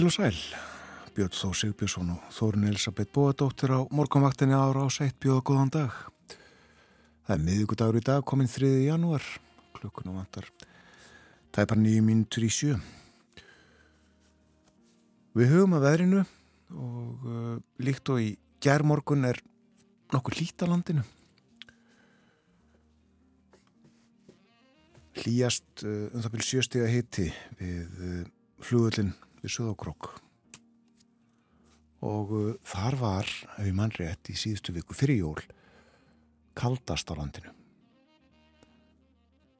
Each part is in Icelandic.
Heil og sæl, Björn Þó Sigbjörnsson og Þórun Elisabeth Bóadóttir á morgunvaktinni ára á sætt bjóða góðan dag. Það er miðugudagur í dag, kominn 3. janúar, klukkunum vantar. Það er bara nýju mínutur í sjö. Við hugum að veðrinu og uh, líkt og í gerðmorgun er nokkur lítalandinu. Hlýjast uh, um það byrju sjöstega hitti við uh, flugullin við Suðokrók og uh, þar var, ef ég mann rétt, í síðustu viku fyrir jól kaldast á landinu.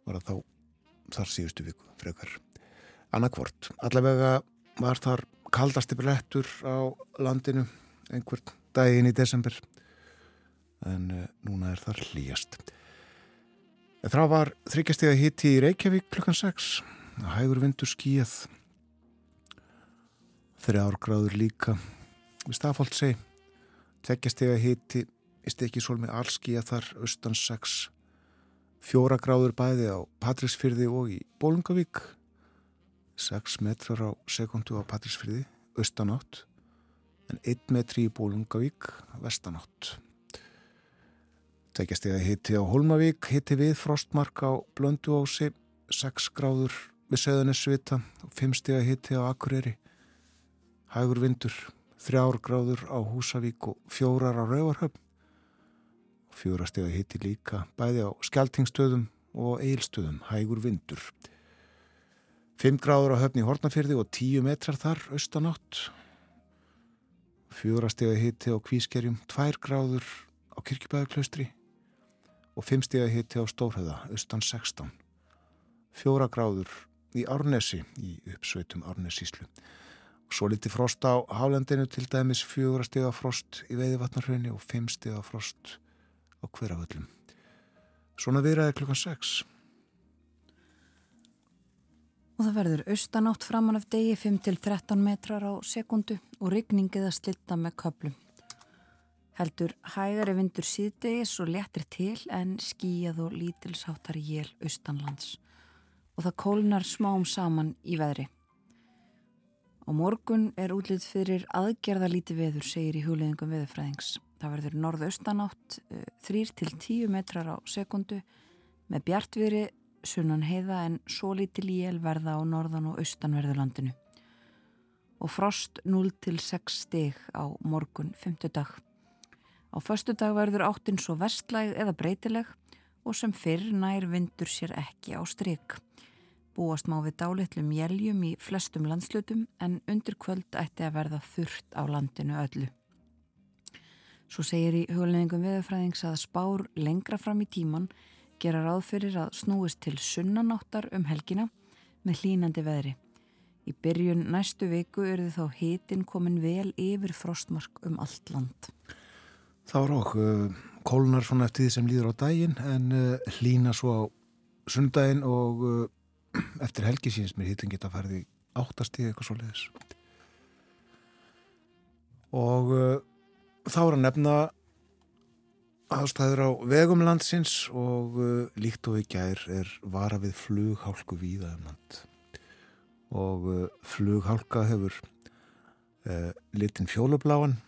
Var það þá þar síðustu viku frekar. Annarkvort, allavega var þar kaldasti brettur á landinu einhvern daginn í desember en uh, núna er það hlýjast. Það var þryggjastega hitti í Reykjavík klukkan 6 hægur vindur skíð þrjár gráður líka. Við Stafóld segi tveggjastega hiti í stekisól með allskíja þar austan 6 fjóra gráður bæði á Patrísfyrði og í Bólungavík 6 metrar á sekundu á Patrísfyrði austanátt. En 1 metri í Bólungavík vestanátt. Tveggjastega hiti á Holmavík hiti við frostmark á Blönduósi. 6 gráður við Söðunisvita og 5 stega hiti á Akureyri hægur vindur, þrjár gráður á Húsavík og fjórar á Rauvarhöfn. Fjórastega hitti líka bæði á Skeltingstöðum og Eilstöðum, hægur vindur. Fimm gráður á höfni Hortnafyrði og tíu metrar þar, austanátt. Fjórastega hitti á Kvískerjum, tvær gráður á Kirkjubæðarklaustri og fimmstega hitti á Stórhauða, austan 16. Fjóra gráður í Árnesi, í uppsveitum Árnesíslu. Svo liti frost á hálendinu til dæmis fjögur steg af frost í veiðvatnarhraunni og fimm steg af frost á hverjaföllum. Svona viðræði klukkan 6. Og það verður austanátt framann af degi 5-13 metrar á sekundu og rigning eða slitta með köplum. Heldur hægari vindur síðdegis og letri til en skíjað og lítilsáttar jél austanlands. Og það kólnar smám saman í veðri. Á morgun er útlýtt fyrir aðgerðalíti veður, segir í hugleðingum veðurfræðings. Það verður norðaustanátt 3-10 eh, metrar á sekundu með bjartveri sunnan heiða en svo lítil jél verða á norðan og austanverðurlandinu. Og frost 0-6 stig á morgun 5. dag. Á förstu dag verður áttinn svo vestlæg eða breytileg og sem fyrr nær vindur sér ekki á stryk. Búast má við dálitlum jæljum í flestum landslutum en undir kvöld ætti að verða þurft á landinu öllu. Svo segir í hugleðingum veðurfræðings að spár lengra fram í tíman gera ráð fyrir að snúist til sunnanáttar um helgina með hlínandi veðri. Í byrjun næstu viku eru þá hitin komin vel yfir frostmark um allt land. Það var okk uh, kólunar svona eftir því sem líður á daginn en uh, hlína svo á sundaginn og uh, eftir helgi síns mér hittin geta farið í áttastíð eitthvað svo leiðis og uh, þá er að nefna aðstæður á vegum landsins og uh, líkt og í gær er vara við flughálku víða um land. Og uh, flughálka hefur litin fjólubláan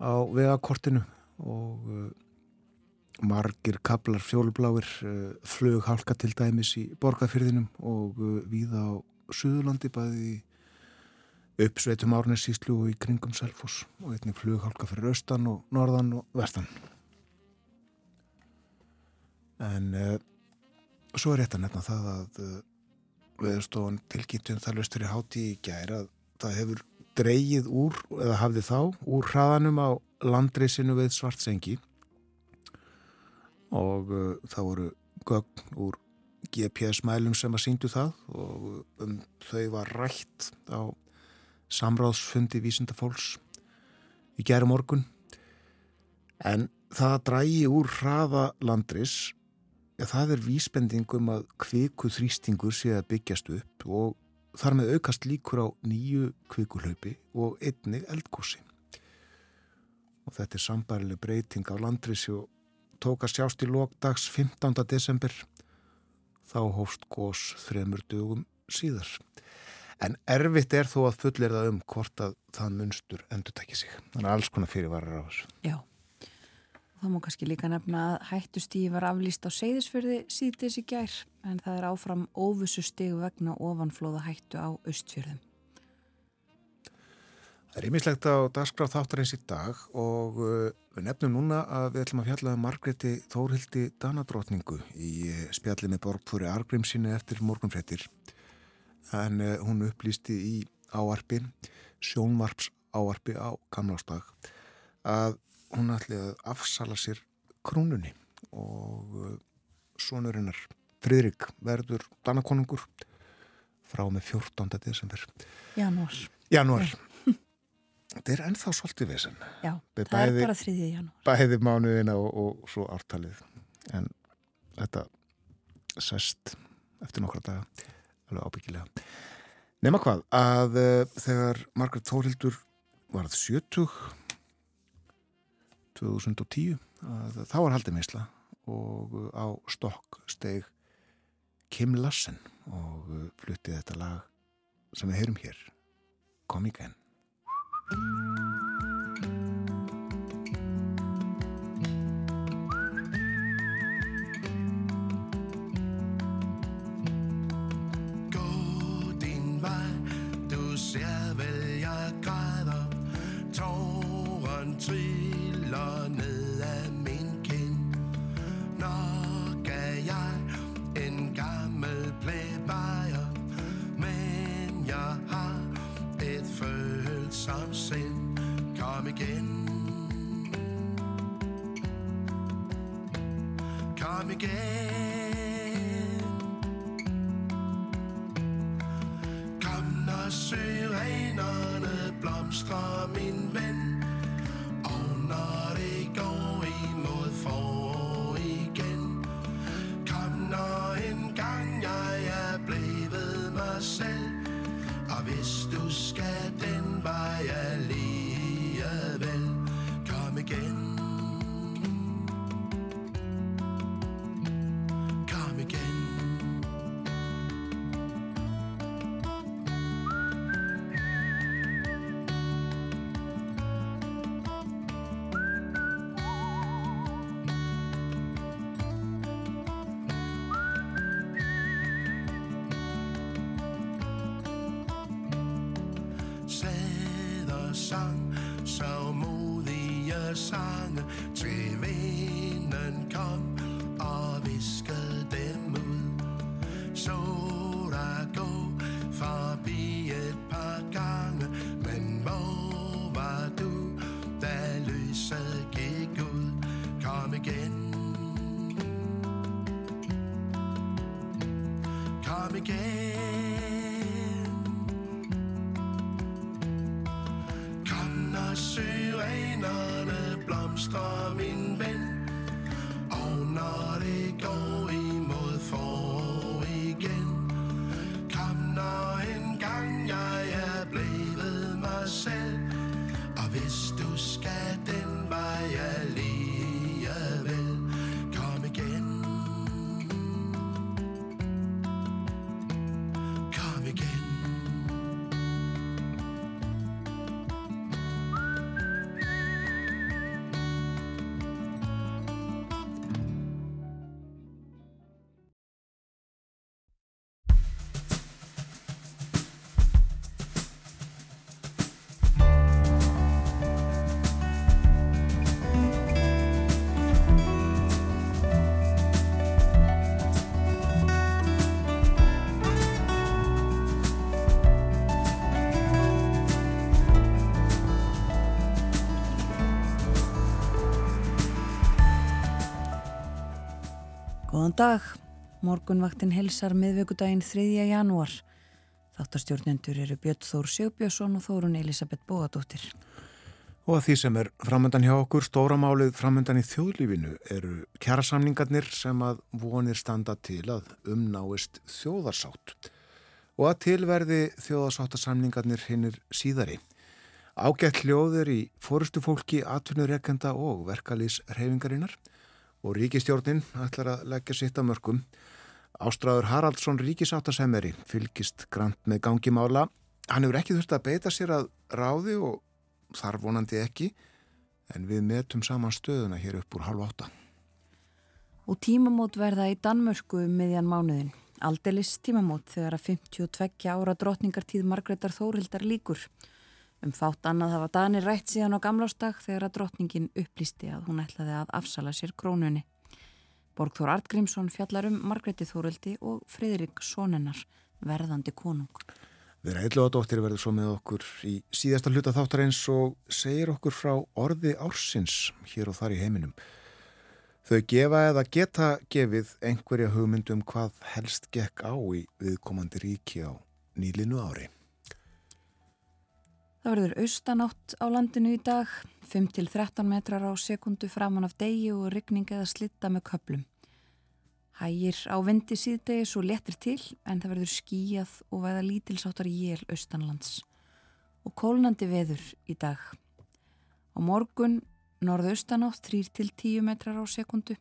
á vegakortinu og margir kablar fjólubláir eh, flög hálka til dæmis í borgarfyrðinum og eh, víða á Suðurlandi bæði uppsveitum árnessíslu og í kringum Selfos og einnig flög hálka fyrir austan og norðan og vestan. En uh, svo er rétt að nefna það að uh, viðstofan tilkynntum það löstur í háti í gæra að það hefur dreyið úr, eða hafði þá, úr hraðanum á landreysinu við svartsengi og uh, það voru gögn úr GPS-mælum sem að síndu það og um, þau var rætt á samráðsfundi vísindafólks í gæra morgun en það drægi úr hraða landris. Það er vísbendingum að kviku þrýstingur sé að byggjast upp og þar með aukast líkur á nýju kvikulaupi og einni eldgósi og þetta er sambarileg breyting á landrisi og tók að sjást í lókdags 15. desember þá hófst gós þremur dögum síðar. En erfitt er þó að fullir það um hvort að það munstur endur tekja sig. Þannig að alls konar fyrirvarar á þessu. Já, það má kannski líka nefna að hættustíði var aflýst á seyðisfyrði síðdeis í gær en það er áfram óvissu stígu vegna ofanflóða hættu á austfjörðum. Það er ímislegt á dagskráð þáttarins í dag og uh, við nefnum núna að við ætlum að fjalla um Margreti Þórhildi Danadrótningu í uh, spjalli með Borgþóri Argrímsinni eftir morgunfrettir. En uh, hún upplýsti í áarpi, sjónvarps áarpi á gamlástag, að hún ætli að afsala sér krúnunni og sonurinnar Fridrik verður Danakonungur frá með 14. desember. Janúar. Janúar. Þetta er ennþá svolítið vesen. Já, Bæði- það er bara þriðið janúar. Bæði mánuðina og, og svo ártalið. En þetta sest eftir nokkra daga, alveg ábyggilega. Nefna hvað, að uh, þegar Margaret Þórildur varð 70 2010 að þá var haldið meisla og uh, á stokk steg Kim Lassen og uh, fluttið þetta lag sem við heyrum hér Kom í genn Música Kom Góðan dag, morgunvaktin helsar miðvöggudaginn 3. janúar. Þáttastjórnendur eru Björn Þór Sjöbjörnsson og Þórun Elisabeth Bóadóttir. Og að því sem er framöndan hjá okkur, stóramálið framöndan í þjóðlífinu eru kjærasamningarnir sem að vonir standa til að umnáist þjóðarsátt og að tilverði þjóðarsáttasamningarnir hinnir síðari. Ágætt hljóður í fórustu fólki, atvinnureikenda og verkalýs reyfingarinnar og ríkistjórnin ætlar að leggja sitt á mörgum. Ástráður Haraldsson ríkisáttasemeri fylgist grant með gangi mála. Hann hefur ekki þurft að beita sér að ráði og þar vonandi ekki en við metum saman stöðuna hér upp úr halv átta. Og tímamót verða í Danmörku um miðjan mánuðin. Aldelis tímamót þegar að 52 ára drotningartíð Margreðar Þórildar líkur. Um fátt annað hafa Danir rætt síðan á gamlástag þegar að drotningin upplýsti að hún ætlaði að afsala sér krónunni. Borgþór Artgrímsson fjallar um Margreti Þórildi og Fridrik Sónennar, verðandi konung. Við reyðlu að dóttir verður svo með okkur í síðasta hluta þáttar eins og segir okkur frá orði ársins hér og þar í heiminum. Þau gefa eða geta gefið einhverja hugmyndum hvað helst gekk á í viðkomandi ríki á nýlinu ári. Það verður austanátt á landinu í dag, 5-13 metrar á sekundu framann af degi og ryggning eða slitta með köplum. Hægir á vindi síðdegis og letir til en það verður skíjað og veða lítilsáttar jél austanlands. Og kólnandi veður í dag. Á morgun norðaustanátt 3-10 metrar á sekundu,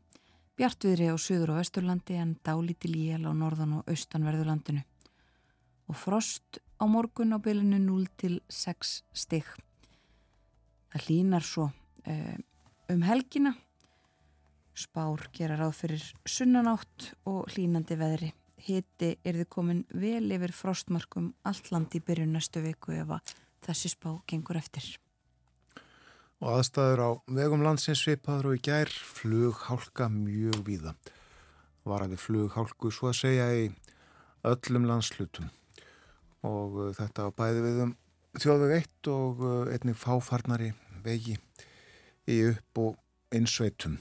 bjartviðri á söður og vesturlandi en dálítil jél á norðan og austanverðurlandinu. Og frost á morgun á bylunu 0 til 6 stygg. Það línar svo um helgina. Spár gera ráð fyrir sunnanátt og hlínandi veðri. Hiti er þið komin vel yfir frostmarkum allt land í byrjun næstu viku ef að þessi spá gengur eftir. Og aðstæður á vegum landsins svipaður og í gær flughálka mjög víða. Varaði flughálku svo að segja í öllum landslutum og uh, þetta á bæði við um þjóðveg 1 og uh, einnig fáfarnari vegi í upp og einsveitum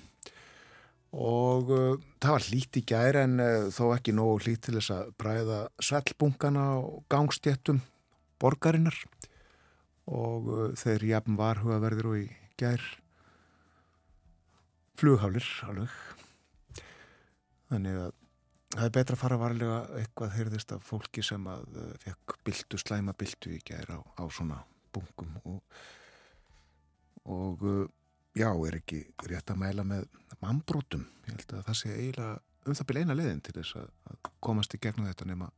og uh, það var lít í gæri en þó ekki nógu lít til þess að bræða svellbunkana og gangstjettum borgarinnar. Og þeir jafn varhugaverðir og í gær. Flughálir alveg. Þannig að Það er betra að fara varlega eitthvað heyrðist af fólki sem að uh, fekk byltu, slæma byltu í gæra á, á svona bunkum og, og uh, já, er ekki rétt að mæla með mannbrótum. Ég held að það sé eiginlega um það byrja eina leiðin til þess að, að komast í gegnum þetta nema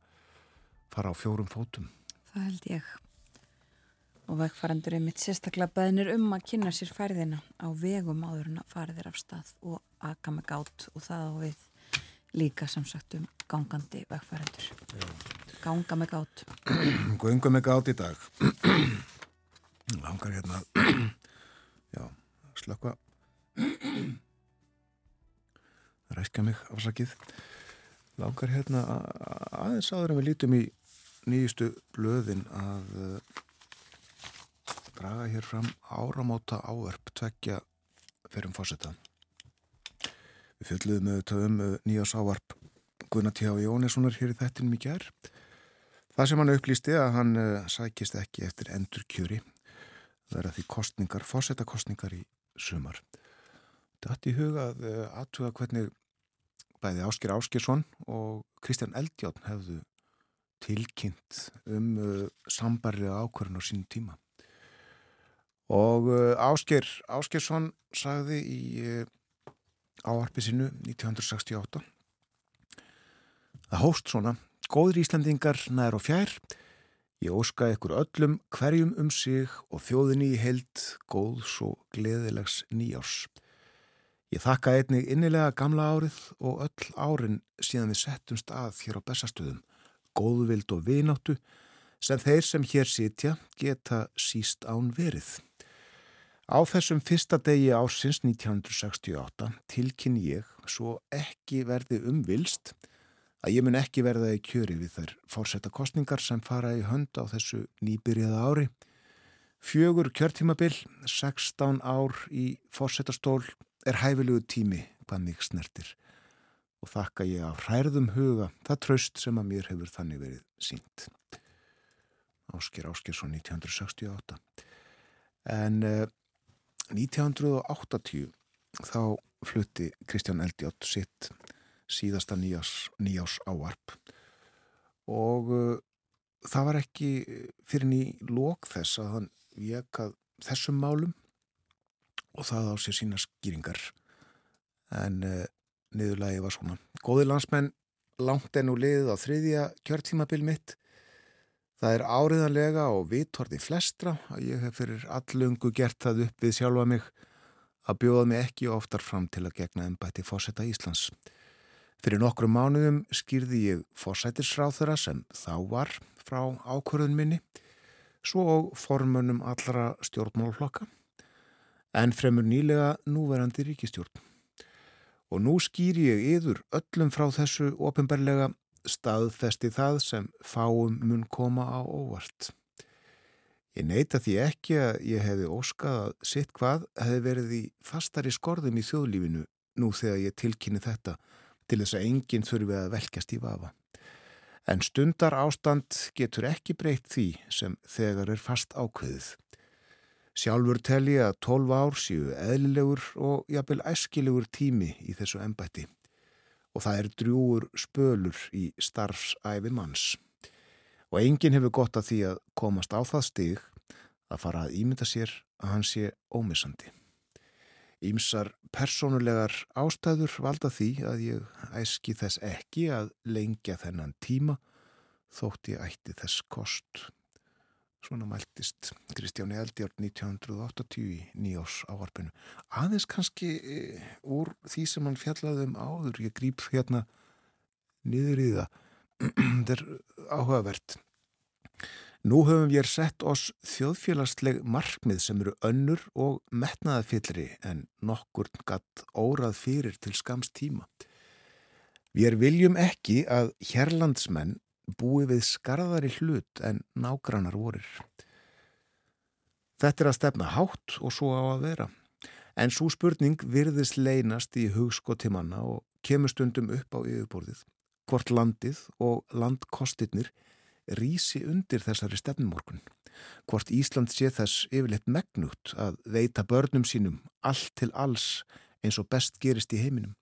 fara á fjórum fótum. Það held ég. Og vegfærandur er mitt sérstaklega beðnir um að kynna sér færðina á vegum áður en að farið er af stað og aka með gátt og það á við líka sem sagt um gangandi vegfærandur ganga með gátt ganga með gátt í dag. Langar hérna já, slökka ræska mig afsakið langar hérna aðeins áður en við lítum í nýjustu blöðin að uh, draga hér fram áramóta áverp tveggja fyrir um fórsetan Við fjöldluðum auðvitað um nýjás ávarp Gunnar T.H. Jónessonar hér í þettinum í kjær. Það sem hann upplýsti að hann uh, sækist ekki eftir endur kjöri verða því kostningar, fórsetakostningar í sumar. Þetta í huga að uh, aðtuga hvernig bæði Ásker Áskersson og Kristján Eldjátt hefðu tilkynnt um sambarlega ákvarðin á sínum tíma. Og Ásker Áskersson sagði í áarpi sinu 1968. Það hóst svona, góður Íslandingar nær og fjær, ég óska ykkur öllum hverjum um sig og þjóðinni í held góðs og gleðilegs nýjárs. Ég þakka einnig innilega gamla árið og öll árin síðan við settumst að hér á bestastöðum, góðvild og vináttu sem þeir sem hér sitja geta síst án verið. Á þessum fyrsta degi ásins 1968 tilkynn ég svo ekki verði umvilst að ég mun ekki verða í kjöri við þær fórsetta kostningar sem fara í hönd á þessu nýbyrjaða ári. Fjögur kjörtímabil, 16 ár í fórsetastól er hæfilegu tími hvað mig snertir og þakka ég á hærðum huga það tröst sem að mér hefur þannig verið sínt. Ásker Áskersson 1968. En eh, 1980 þá flutti Kristján Eldjátt sitt síðasta nýjás, nýjás áarp og uh, það var ekki fyrir ný lók þess að hann vekað þessum málum og það á sér sína skýringar. En uh, niðurlægi var svona. Góði landsmenn langt enn og liðið á þriðja kjörtímabil mitt Það er áriðanlega og vittorði flestra að ég hef fyrir allungu gert það upp við sjálfa mig að bjóða mig ekki oftar fram til að gegna ennbætti fósetta Íslands. Fyrir nokkru mánuðum skýrði ég fósætisráþura sem þá var frá ákvörðun minni, svo og formönum allra stjórnmálflokka, en fremur nýlega núverandi ríkistjórn. Og nú skýri ég yður öllum frá þessu ofinbarlega staðfesti það sem fáum mun koma á óvart. Ég neyta því ekki að ég hefði óskað að sitt hvað hefði verið í fastari skorðum í þjóðlífinu nú þegar ég tilkynni þetta til þess að enginn þurfi að velkjast í vafa. En stundar ástand getur ekki breytt því sem þegar er fast ákveðið. Sjálfur tel ég að 12 ár séu eðlilegur og jafnvel æskilegur tími í þessu ennbætti og það er drjúur spölur í starfsæfi manns. Og enginn hefur gott að því að komast á það stig að fara að ímynda sér að hann sé ómissandi. Ímsar personulegar ástæður valda því að ég æski þess ekki að lengja þennan tíma þótt ég ætti þess kost. Svona mæltist Kristjáni Eldjárn 1980 í nýjás ávarpinu. Aðeins kannski e, úr því sem hann fjallaði um áður, ég grýp hérna niður í það. Þetta er áhugavert. Nú höfum við sett oss þjóðfélagsleg markmið sem eru önnur og metnaðafyllri en nokkur gatt órað fyrir til skams tíma. Við viljum ekki að hérlandsmenn búi við skarðari hlut en nágrannar vorir. Þetta er að stefna hátt og svo á að vera. En svo spurning virðist leynast í hugskoti manna og kemur stundum upp á yfirborðið. Hvort landið og landkostitnir rýsi undir þessari stefnumorgun. Hvort Ísland sé þess yfirleitt megnugt að veita börnum sínum allt til alls eins og best gerist í heiminum.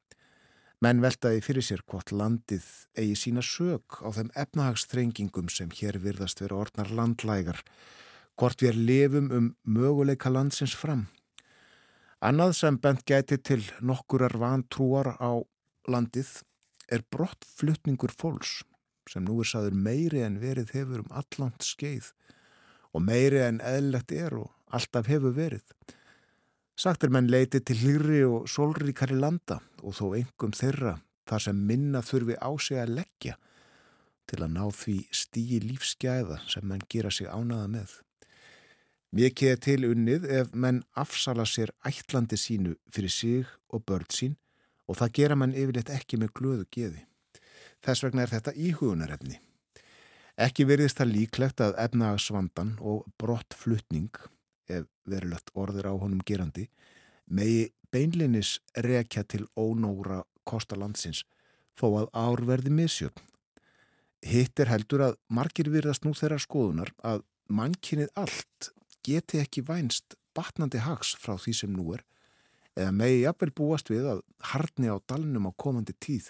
Menn veltaði fyrir sér hvort landið eigi sína sög á þeim efnahagstrengingum sem hér virðast vera orðnar landlægar, hvort við lefum um möguleika landsins fram. Annað sem bent gæti til nokkurar vantrúar á landið er brottflutningur fólks sem nú er saður meiri en verið hefur um allant skeið og meiri en eðlegt er og alltaf hefur verið. Sagt er menn leiti til hlýri og sólríkari landa og þó engum þeirra þar sem minna þurfi á sig að leggja til að ná því stíi lífsgæða sem menn gera sig ánaða með. Mikið er til unnið ef menn afsala sér ætlandi sínu fyrir sig og börn sín og það gera menn yfirleitt ekki með glöðu geði. Þess vegna er þetta íhugunarefni. Ekki verðist það líklegt að efnagasvandan og brottflutning ef verulegt orðir á honum gerandi, megi beinlinis rekja til ónóra kostalandsins þó að árverði misjöfn. Hitt er heldur að margir virðast nú þeirra skoðunar að mannkinnið allt geti ekki vænst batnandi hags frá því sem nú er eða megi jafnvel búast við að harni á dalnum á komandi tíð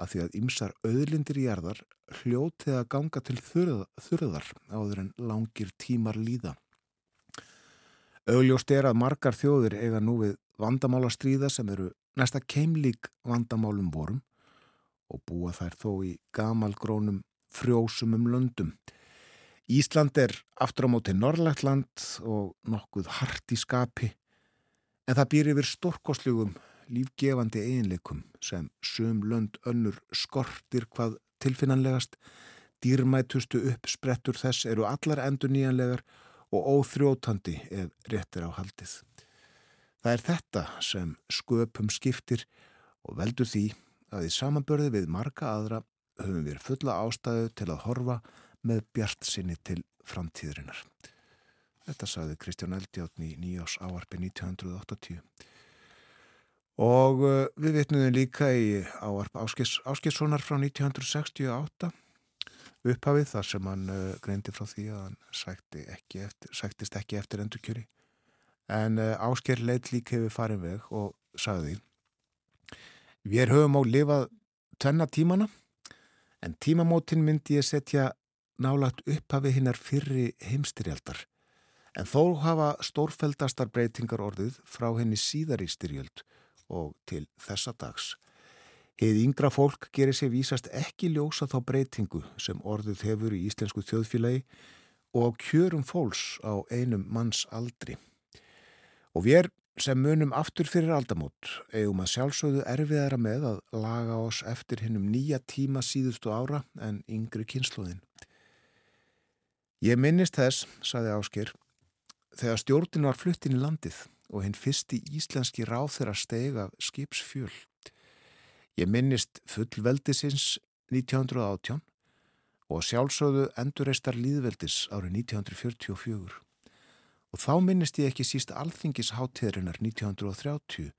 að því að ymsar auðlindir í erðar hljótið að ganga til þurðar áður en langir tímar líða. Augljóst er að margar þjóðir eiga nú við vandamálastríða sem eru næsta keimlík vandamálum vorum og búa þær þó í gamalgrónum frjósum um löndum. Ísland er aftur á móti norrlegt land og nokkuð hart í skapi en það býr yfir stórkosljugum lífgefandi einleikum sem söm lönd önnur skortir hvað tilfinnanlegast, dýrmætustu uppsprettur þess eru allar endur nýjanlegar og óþrótandi ef réttir á haldið. Það er þetta sem sköpum skiptir og veldur því að í samanbörði við marga aðra höfum við fulla ástæðu til að horfa með bjart sinni til framtíðurinnar. Þetta saði Kristján Eldjáttn í nýjás áarpi 1980. Og uh, við vitnum líka í áarp Áskilssonar frá 1968 upphafið þar sem hann uh, greindi frá því að hann sætti ekki eftir, sættist ekki eftir endurkjöri. En uh, Áskil leitt líka hefur farin veg og sagði Við höfum á lifað tvenna tímana en tímamótin myndi ég setja nálagt upphafið hinnar fyrri heimstyrjaldar. En þó hafa stórfældastar breytingar orðið frá henni síðar í styrjöld og til þessa dags. Heið yngra fólk gerir sér vísast ekki ljósa þá breytingu sem orðið hefur í íslensku þjóðfélagi og kjörum fólks á einum manns aldri. Og við sem munum aftur fyrir aldamót eigum að sjálfsögðu erfiðara með að laga oss eftir hinnum nýja tíma síðustu ára en yngri kynsluðin. Ég minnist þess, saði Áskir, þegar stjórnin var fluttin í landið og hinn fyrsti íslenski ráð þeirra steg af skipsfjöl. Ég minnist fullveldisins 1918 og sjálfsögðu endurreistar líðveldis árið 1944. Og þá minnist ég ekki síst alþingisháttiðrinnar 1930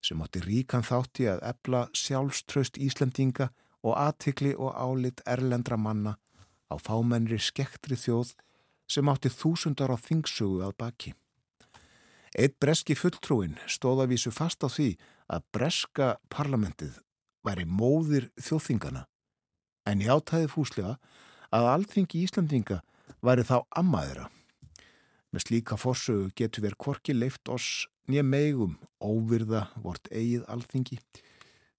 sem átti ríkan þátti að ebla sjálfströst Íslandinga og aðtikli og álit erlendra manna á fámennri skektri þjóð sem átti þúsundar á þingsögu að baki. Eitt breski fulltrúin stóða vísu fast á því að breska parlamentið væri móðir þjóðþingana en ég átæði fúslega að alþingi Íslandinga væri þá ammaðira. Með slíka forsögu getur verið korki leift oss nýja meigum óvirða vort eigið alþingi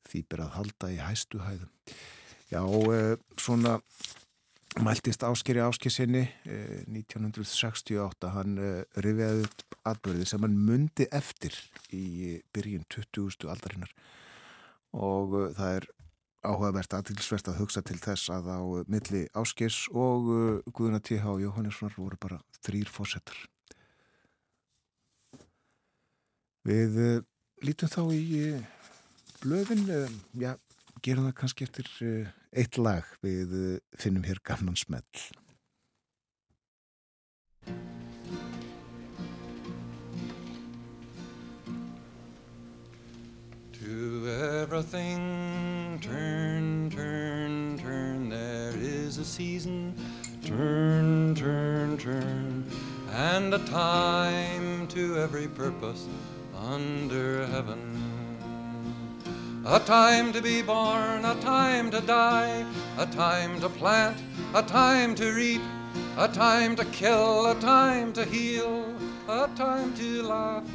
því ber að halda í hæstu hæðum. Já, eh, svona mæltist áskeri áskessinni eh, 1968 hann eh, rifiði upp atbyrði sem hann mundi eftir í byrjun 20. aldarinnar og uh, það er áhugavert aðtilsvert að hugsa til þess að á uh, milli áskers og uh, Guðuna T.H. Jóhannessonar voru bara þrýr fórsetar. Við lítum þá í blöðin, uh, já, gerum það kannski eftir eitt lag við finnum hér gamlan smell. To everything, turn, turn, turn. There is a season, turn, turn, turn. And a time to every purpose under heaven. A time to be born, a time to die, a time to plant, a time to reap, a time to kill, a time to heal, a time to laugh,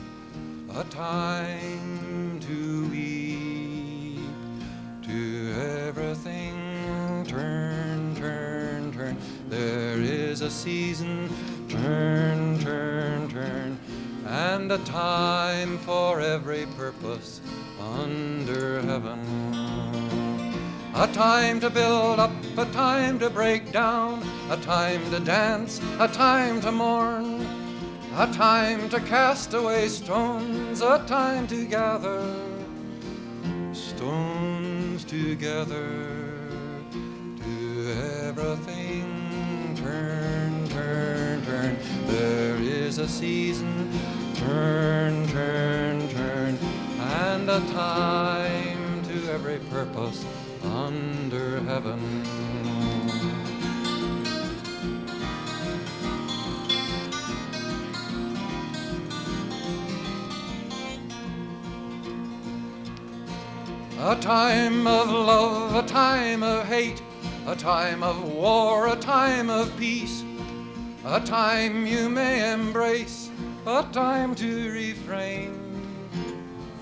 a time to weep. To everything, turn, turn, turn. There is a season, turn, turn, turn, and a time for every purpose under heaven. A time to build up, a time to break down, a time to dance, a time to mourn, a time to cast away stones, a time to gather stones together. To everything, turn, turn, turn. There is a season, turn, turn, turn, and a time to every purpose under heaven. A time of love, a time of hate, a time of war, a time of peace, a time you may embrace, a time to refrain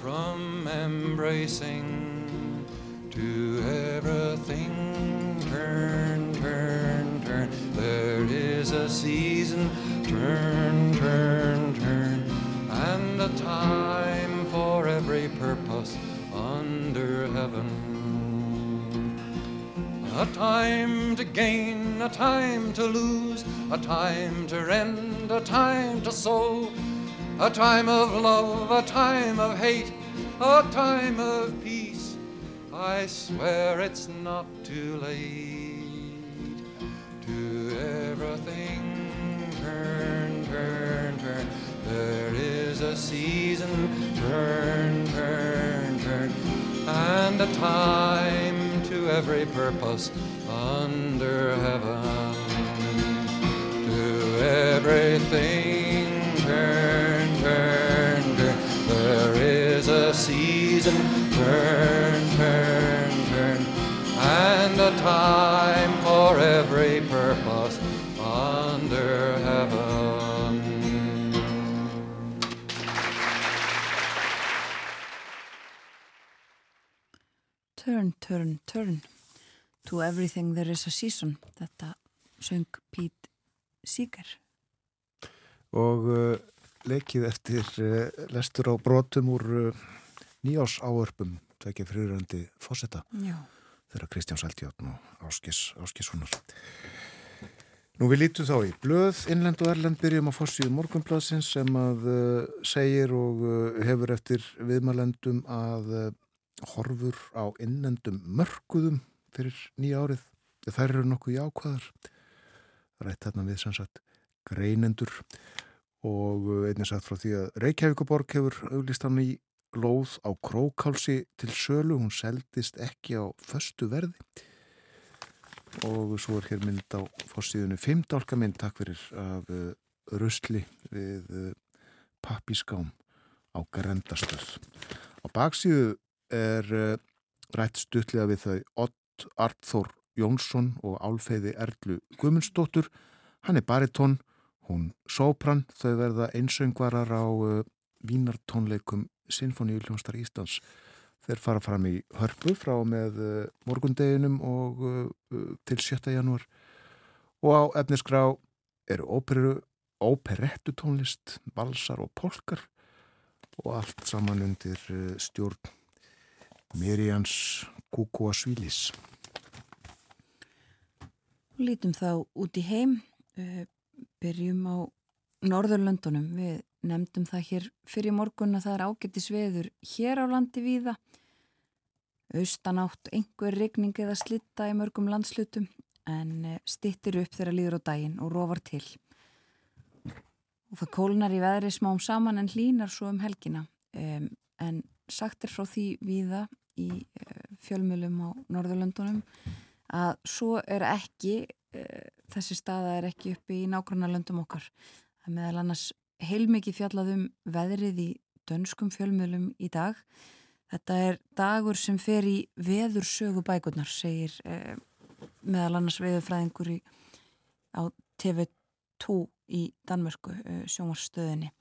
from embracing to everything. Turn, turn, turn. There is a season. Turn, turn, turn. And a time for every purpose under heaven. A time to gain, a time to lose, a time to rend, a time to sow, a time of love, a time of hate, a time of peace. I swear it's not too late. To everything, turn, turn, turn. There is a season, turn, turn, and a time to every purpose under heaven. To everything turn, turn, turn. There is a season, turn, turn, turn, and a time Turn, turn, To everything there is a season. Þetta söng Pete Seeger. Og uh, leikið eftir uh, lestur á brotum úr uh, nýjás áörpum tvekja fyriröndi fósetta þeirra Kristján Sæltjárn og Áskis, Áskissonar. Nú við lítum þá í blöð, innlend og erlend byrjum á fórsíðu morgunbladsins sem að uh, segir og uh, hefur eftir viðmælendum að uh, horfur á innlendum mörguðum fyrir nýja árið. Þær eru nokkuð jákvæðar. Rætt þarna við sannsagt greinendur og einnig sagt frá því að Reykjavíkuborg hefur auglist hann í lóð á krókálsi til sölu, hún seldist ekki á föstu verði og svo er hér mynd á fórsíðunni fimmdálka mynd, takk fyrir af uh, rusli við uh, pappískám á grendastöð. Á baksíðu er uh, rætt stuttlega við þau Ott Arþór Jónsson og Álfeyði Erlu Gumundsdóttur hann er baritón, hún sópran, þau verða einsöngvarar á uh, vínartónleikum Sinfoníuljónstar Íslands. Þeir fara fram í hörpu frá með uh, morgundeginum og til 7. janúar og á efnisgrá eru óperu, óperettu tónlist, balsar og polkar og allt saman undir stjórn Mirjans Kukúasvílis. lítum þá út í heim uh, byrjum á Norðurlöndunum. Við nefndum það hér fyrir morgun að það er ágættis veður hér á landi víða. Austanátt, einhver regning eða slitta í mörgum landslutum en uh, stittir upp þegar líður á daginn og rofar til. Og það kólnar í veðri smám saman en hlínar svo um helgina. Um, en sagt er frá því víða í uh, fjölmjölum á Norðurlöndunum að svo er ekki uh, þessi staða er ekki uppi í nákvæmna löndum okkar er meðal annars heilmikið fjallað um veðrið í dönskum fjölmjölum í dag. Þetta er dagur sem fer í veðursögu bækurnar segir uh, meðal annars veðurfræðingur í, á TV2 í Danmörku uh, sjómarstöðinni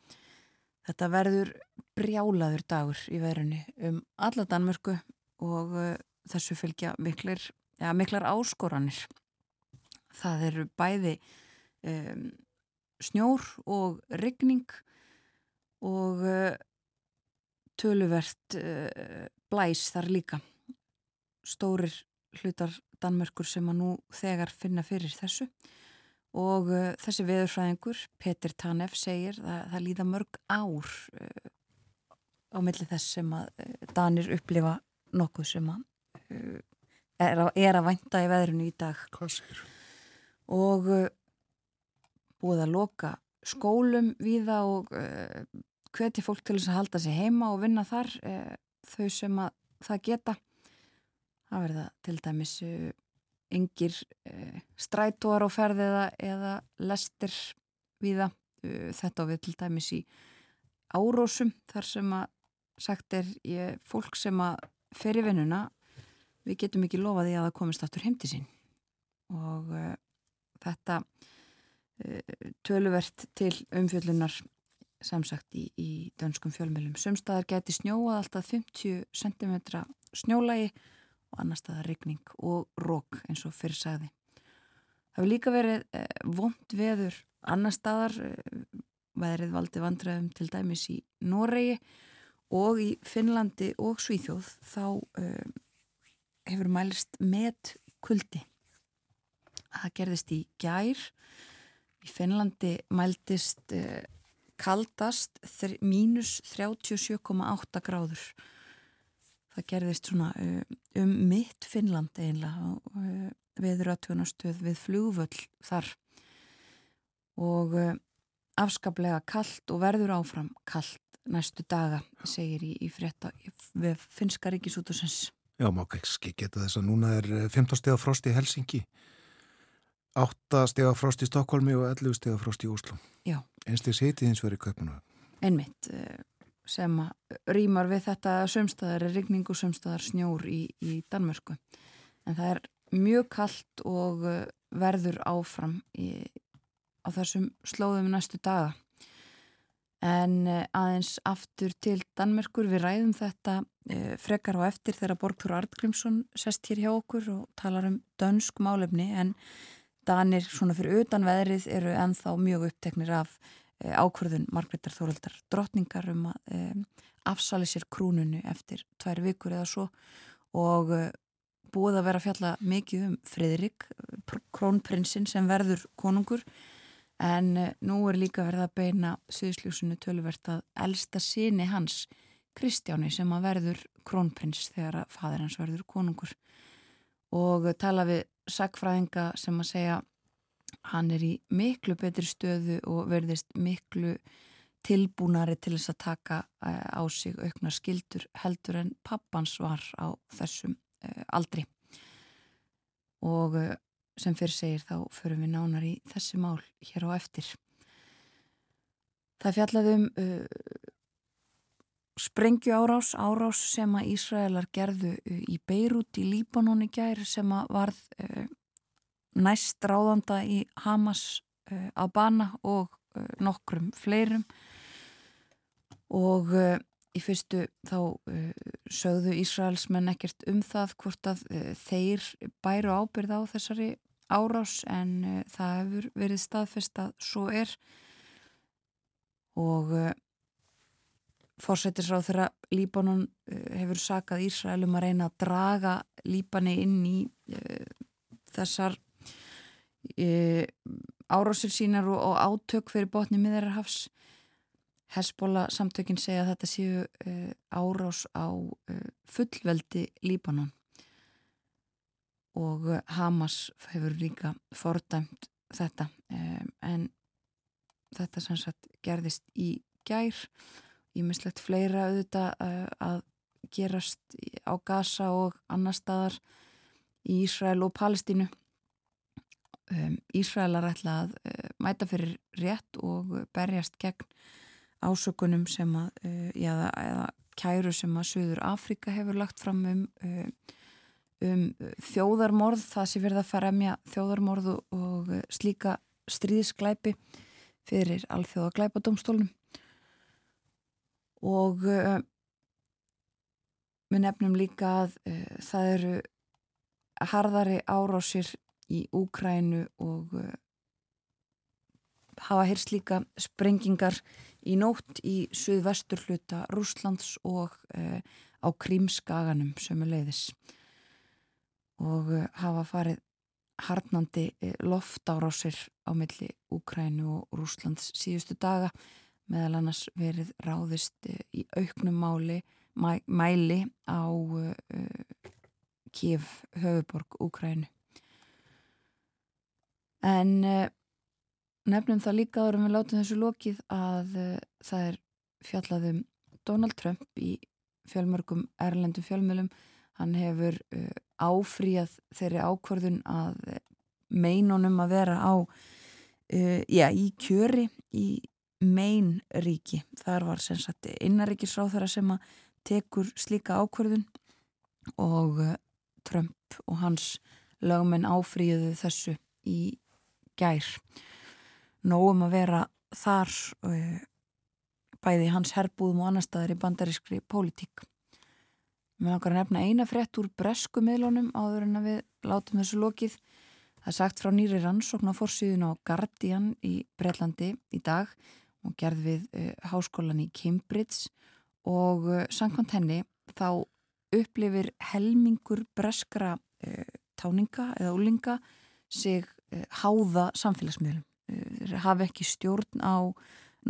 þetta verður brjálaður dagur í veðrunni um alla Danmörku og uh, þessu fylgja miklir ja, miklar áskoranir. Það eru bæði um, snjór og rigning og uh, töluvert uh, blæs þar líka. Stórir hlutar Danmörkur sem að nú þegar finna fyrir þessu og uh, þessi veðurfræðingur, Petur Tanef, segir að það líða mörg ár á milli þess sem að Danir upplifa nokkuð sem að er að, er að vænta í veðrunu í dag. Og uh, búið að loka skólum viða og uh, hveti fólk til þess að halda sig heima og vinna þar uh, þau sem að það geta. Það verða til dæmis yngir strætóar á ferðiða eða lestir viða. Þetta við til dæmis í árósum þar sem að sagt er ég, fólk sem að fer í vinnuna við getum ekki lofa því að það komist aftur heim til sín og uh, þetta uh, töluvert til umfjöllunar samsagt í, í dönskum fjölmjölum. Sumstaðar geti snjóað alltaf 50 cm snjólægi og annar staðar regning og rók eins og fyrir sagði. Það hefur líka verið uh, vond veður annar staðar veðrið valdi vandræðum til dæmis í Noregi og í Finnlandi og Svíþjóð þá hefur mælist með kuldi. Það gerðist í gær. Í Finnlandi mæltist uh, kaldast mínus 37,8 gráður. Það gerðist svona uh, um mitt Finnland einlega uh, viður aðtjónastöð við flugvöll þar. Og afskaplega kallt og verður áfram kallt næstu daga segir í, í frétta við finska ríkisútusins Já, má ekki geta þess að núna er 15 steg af frost í Helsingi 8 steg af frost í Stokkólmi og 11 steg af frost í Úslo Já. Einstig setið hins verið í köpunu Einmitt sem rýmar við þetta sömstæðar er rigning og sömstæðar snjór í, í Danmörku. En það er mjög kallt og verður áfram í, á þessum slóðum næstu daga. En aðeins aftur til Danmörkur við ræðum þetta frekar á eftir þegar Borgþór Artgrímsson sest hér hjá okkur og talar um dönsk málefni. En Danir svona fyrir utan veðrið eru enþá mjög uppteknir af ákvörðun Margreðar Þóraldar drottningar um að e, afsali sér krúnunu eftir tvær vikur eða svo og e, búið að vera fjalla mikið um Fridrik, krónprinsinn sem verður konungur. En nú er líka verið að beina Suðsljósunu töluvert að elsta síni hans Kristjáni sem að verður krónprins þegar að fadir hans verður konungur. Og tala við sagfræðinga sem að segja hann er í miklu betri stöðu og verðist miklu tilbúnari til þess að taka eh, á sig aukna skildur heldur en pappans var á þessum eh, aldri. Og eh, sem fyrir segir þá förum við nánar í þessi mál hér á eftir. Það fjallaðum uh, sprengju árás, árás sem að Ísraelar gerðu í Beirut í Líbanon í gær sem að varð uh, næst ráðanda í Hamas uh, á bana og uh, nokkrum fleirum. Og uh, í fyrstu þá sögðu Ísraelsmenn ekkert um það hvort að þeir bæru ábyrð á þessari árás en það hefur verið staðfest að svo er. Og Fórsetisráð þeirra Líbanon hefur sakað Ísraelum að reyna að draga Líbani inn í þessar uh, árásir sínar og, og átök fyrir botni miðarhafs. Hesbóla samtökin segja að þetta séu uh, árás á fullveldi Líbanon og Hamas hefur líka fordæmt þetta en þetta sem sagt gerðist í gær ímislegt fleira auðvitað að gerast á Gaza og annar staðar í Ísrael og Palestínu. Um, Ísraelar ætla að uh, mæta fyrir rétt og berjast gegn ásökunum sem að, uh, já, eða kæru sem að Suður Afrika hefur lagt fram um, um þjóðarmorð, það sé verið að fara emja þjóðarmorð og, slíka stríðsklæpi fyrir alþjóða glæpadómstólnum og uh, við nefnum líka að uh, það eru harðari árásir í Úkrænu og uh, hafa hérst líka sprengingar í nótt í suðvestur hluta Rúslands og á Krímskaganum sem er leiðis og hafa farið harnandi loftárásir á milli Úkrænu og Rúslands síðustu daga meðal annars verið ráðist eh, í auknum máli, mæ, mæli á eh, Kív, höfuborg, Úkrænu. En uh, nefnum það líka árum við látum þessu lokið að uh, það er fjallaðum Donald Trump í fjölmörgum erlendum fjölmjölum. Hann hefur áfríað þeirri ákvörðun að meinunum að vera á, já, í kjöri í mein ríki. Þar var sem sagt innaríkisráþara sem að tekur slíka ákvörðun og eh, Trump og hans lögmenn áfríðu þessu í gær. Nóum að vera þar uh, bæði hans herbúðum og annar staðar í bandarískri pólitík. Við langar að nefna eina frett úr bresku miðlunum áður en að við látum þessu lokið. Það er sagt frá nýri rannsókn á fórsýðun á Guardian í Breitlandi í dag og gerð við uh, háskólan í Cambridge og uh, samkvæmt henni þá upplifir helmingur breskra uh, táninga eða úlinga sig háða samfélagsmiðlum. Þeir hafa ekki stjórn á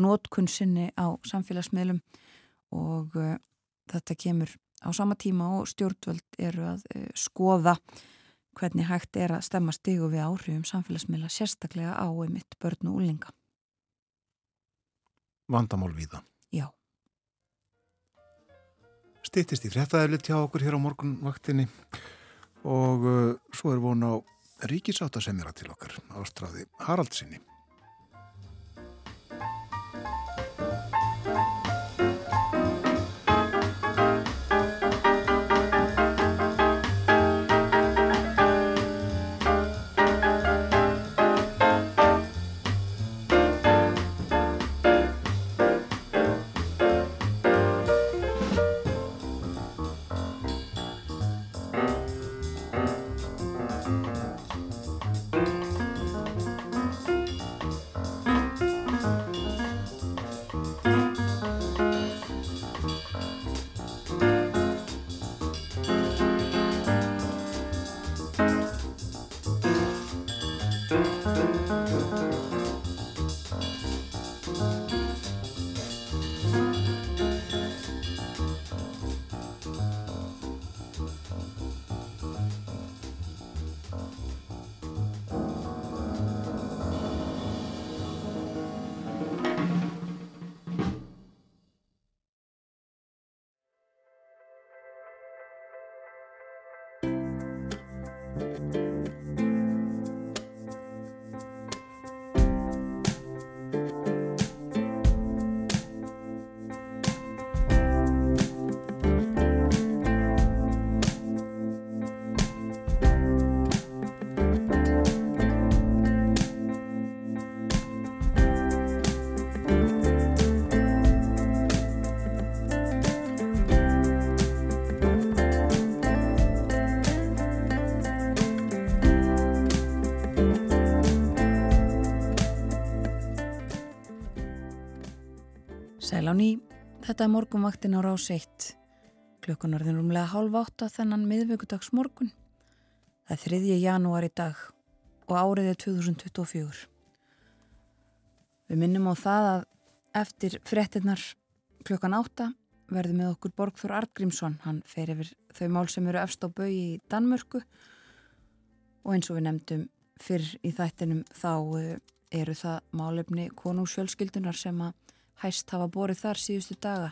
nótkunnsinni á samfélagsmiðlum og þetta kemur á sama tíma og stjórnvöld eru að skoða hvernig hægt er að stemma stigu við áhrifum samfélagsmiðla sérstaklega á einmitt börn og úlinga vandamál við það. Já. Stittist í fréttaðilit hjá okkur hér á morgunvaktinni og uh, svo er von á ríkisáttasemjara til okkar ástráði Haraldsinni. Á ný, þetta er morgunvaktin á rás 1. Klukkan orðin rúmlega hálf átta þennan miðvöggudags morgun. Það er 3. janúar í dag og árið er 2024. Við minnum á það að eftir frettinnar klukkan átta verður með okkur Borgþór Artgrímsson. Hann fer yfir þau mál sem eru efst á bau í Danmörku og eins og við nefndum fyrr í þættinum þá eh, eru það málefni konungsfjölskyldunar sem að hæst hafa borið þar síðustu daga.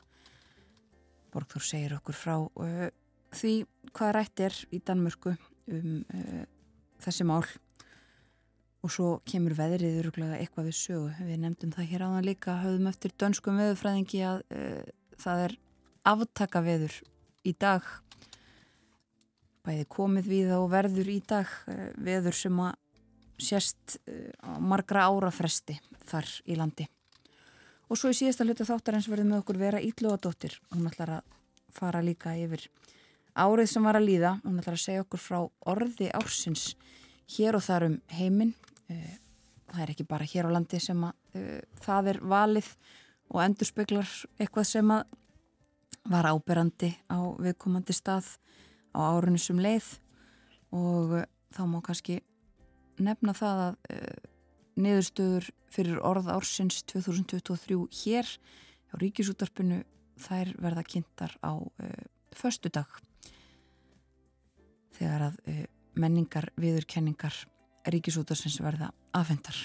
Borgþór segir okkur frá uh, því hvað rætt er í Danmörku um uh, þessi mál og svo kemur veðrið öruglega eitthvað við sögu. Við nefndum það hér áðan líka, höfðum eftir dönskum veðurfræðingi að uh, það er aftaka veður í dag bæði komið við og verður í dag veður sem að sérst á margra árafresti þar í landi. Og svo í síðasta hlutu þáttarins verðum með okkur vera Ítlóadóttir. Hún ætlar að fara líka yfir árið sem var að líða. Hún ætlar að segja okkur frá orði ársins hér og þar um heiminn. Eh, það er ekki bara hér á landi sem að uh, það er valið og endurspeglar eitthvað sem að var áberandi á viðkomandi stað á árunni sem leið og uh, þá má kannski nefna það að uh, niðurstöður fyrir orð ársins 2023 hér á Ríkisútarpinu þær verða kynntar á uh, förstu dag þegar að uh, menningar, viðurkenningar Ríkisútarsins verða afhendar.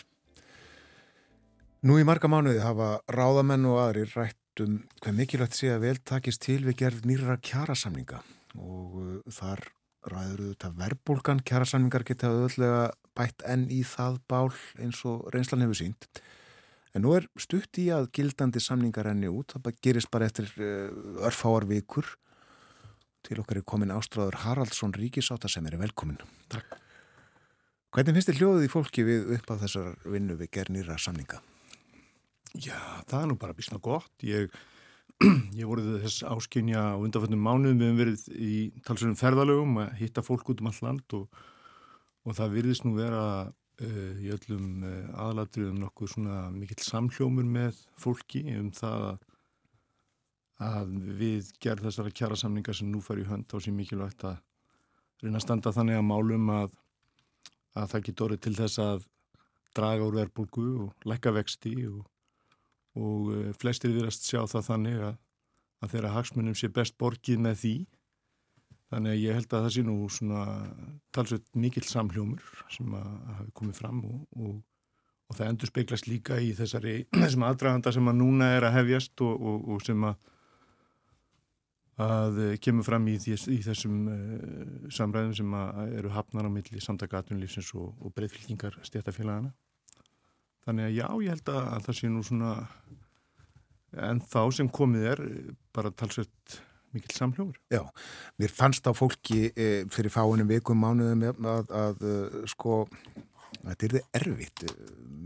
Nú í marga mánuði hafa ráðamenn og aðri rætt um hvað mikilvægt sé að vel takist til við gerð nýra kjærasamninga og uh, þar ræður auðvitað verbulgan, kjærasamningar geta auðvitað bætt enn í það bál eins og reynslan hefur sínt. En nú er stutt í að gildandi samningar enni út, það gerist bara eftir uh, örfáar vikur. Til okkar er komin Ástráður Haraldsson Ríkisáta sem er velkomin. Takk. Hvernig finnst þið hljóðið í fólki við upp á þessar vinnu við gernýra samninga? Já, það er nú bara bísna gott. Ég, ég voruð þess áskynja á undanfjöndum mánuðum við hefum verið í talsverðum ferðalögum að hitta fólk út um all land og, og það virðist nú vera uh, í öllum uh, aðlatriðum nokkuð svona mikill samhljómur með fólki um það að, við gerð þessara kjara samningar sem nú fær í hönd á sér mikilvægt að reyna að standa þannig að málum að, að það getur orðið til þess að draga úr verbulgu og lækka vexti og og uh, flestir viðrast sjá það þannig að, að þeirra hagsmunum sé best borgið með því þannig að ég held að það sé nú svona talsveit mikill samhljómur sem að hafi komið fram og, og, og það endur speiklast líka í þessari þessum aðdraganda sem að núna er að hefjast og, og sem að að uh, kemur fram í, þess, í þessum uh, samræðum sem eru hafnar á milli samtaka atvinnulífsins og, breyðfylkingar stjættafélagana. Þannig að já, ég held að, að það sé nú svona en þá sem komið er bara talsveit mikil samljóður. Já, mér fannst á fólki e, fyrir fáinum vikum mánuðum að, að, eh, sko þetta er þið erfitt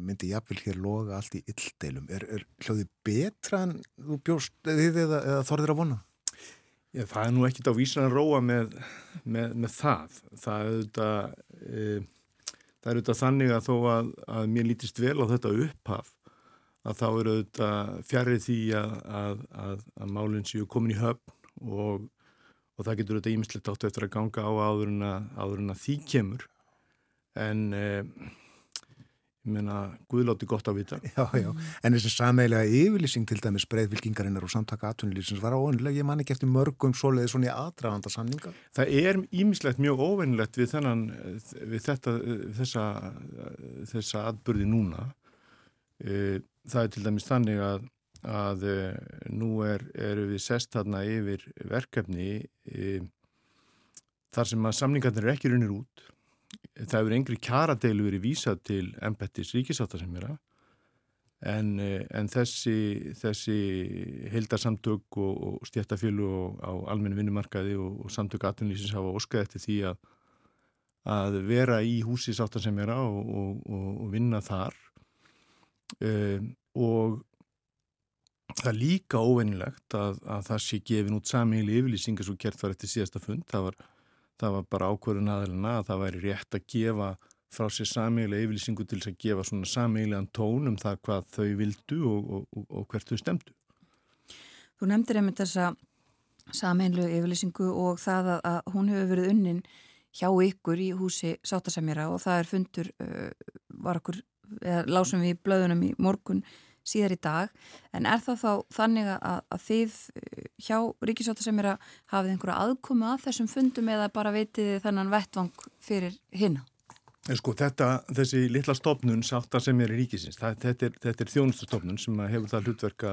myndi jáfnvel hér loga allt í illdeilum er, er hljóðið betra en þú bjóst þið eða, eða þorðir að vona? Já, það er nú ekkit á vísan að róa með, með, með það það er auðvitað e, það er auðvitað þannig að þó að, að mér lítist vel á þetta upphaf að þá eru auðvitað fjarrið því að, að, að málinn séu komin í höfn og, og það getur auðvitað ímislegt átt eftir að ganga á áður en að, áður en að því kemur. En eh, ég meina, Guðlátti gott að vita. Já, já, en þessi sameilega yfirlýsing til dæmis breyðvilkingarinnar og samtaka atvinnulísins var óvennilega, ég man ekki eftir mörgum svoleiði svona í aðdraganda samninga. Það er ímislegt mjög óvennilegt við þennan, við þetta þessa, þessa atbyrði núna. Eh, það er til dæmis þannig að að uh, nú er, eru við sest þarna yfir verkefni uh, þar sem að samningarnir er ekki runir út. Það hefur engri kjaradeilu verið vísað til embettis ríkisáta sem er að en, uh, en þessi, þessi heldarsamtök og, og stjættafjölu á almennu vinnumarkaði og, og samtök aðtunlýsins hafa óskað eftir því að, að vera í húsi sáta sem er að og, og vinna þar og Það er líka óveinilegt að, að það sé gefin út samíli yfirlýsingar svo kert var eftir síðasta fund. Það var, það var bara ákvörðun aðeina að það væri rétt að gefa frá sér samíli yfirlýsingu til þess að gefa svona samíliðan tón um það hvað þau vildu og, og, og hvert þau stemdu. Þú nefndir einmitt þessa samílu yfirlýsingu og það að, að hún hefur verið unnin hjá ykkur í húsi Sátasemjara og það er fundur, uh, var okkur, eða lásum við í blöðunum í morgun síðar í dag, en er það þá þannig að, að þið eh, hjá Ríkisjóta sem er að hafið einhverja aðkomi að þessum fundum eða bara veitið þennan vettvang fyrir hinna? Sko þetta, þessi litla stofnun sáttar sem er í ríkisins, það, þetta er, er þjónustustofnun sem hefur það hlutverka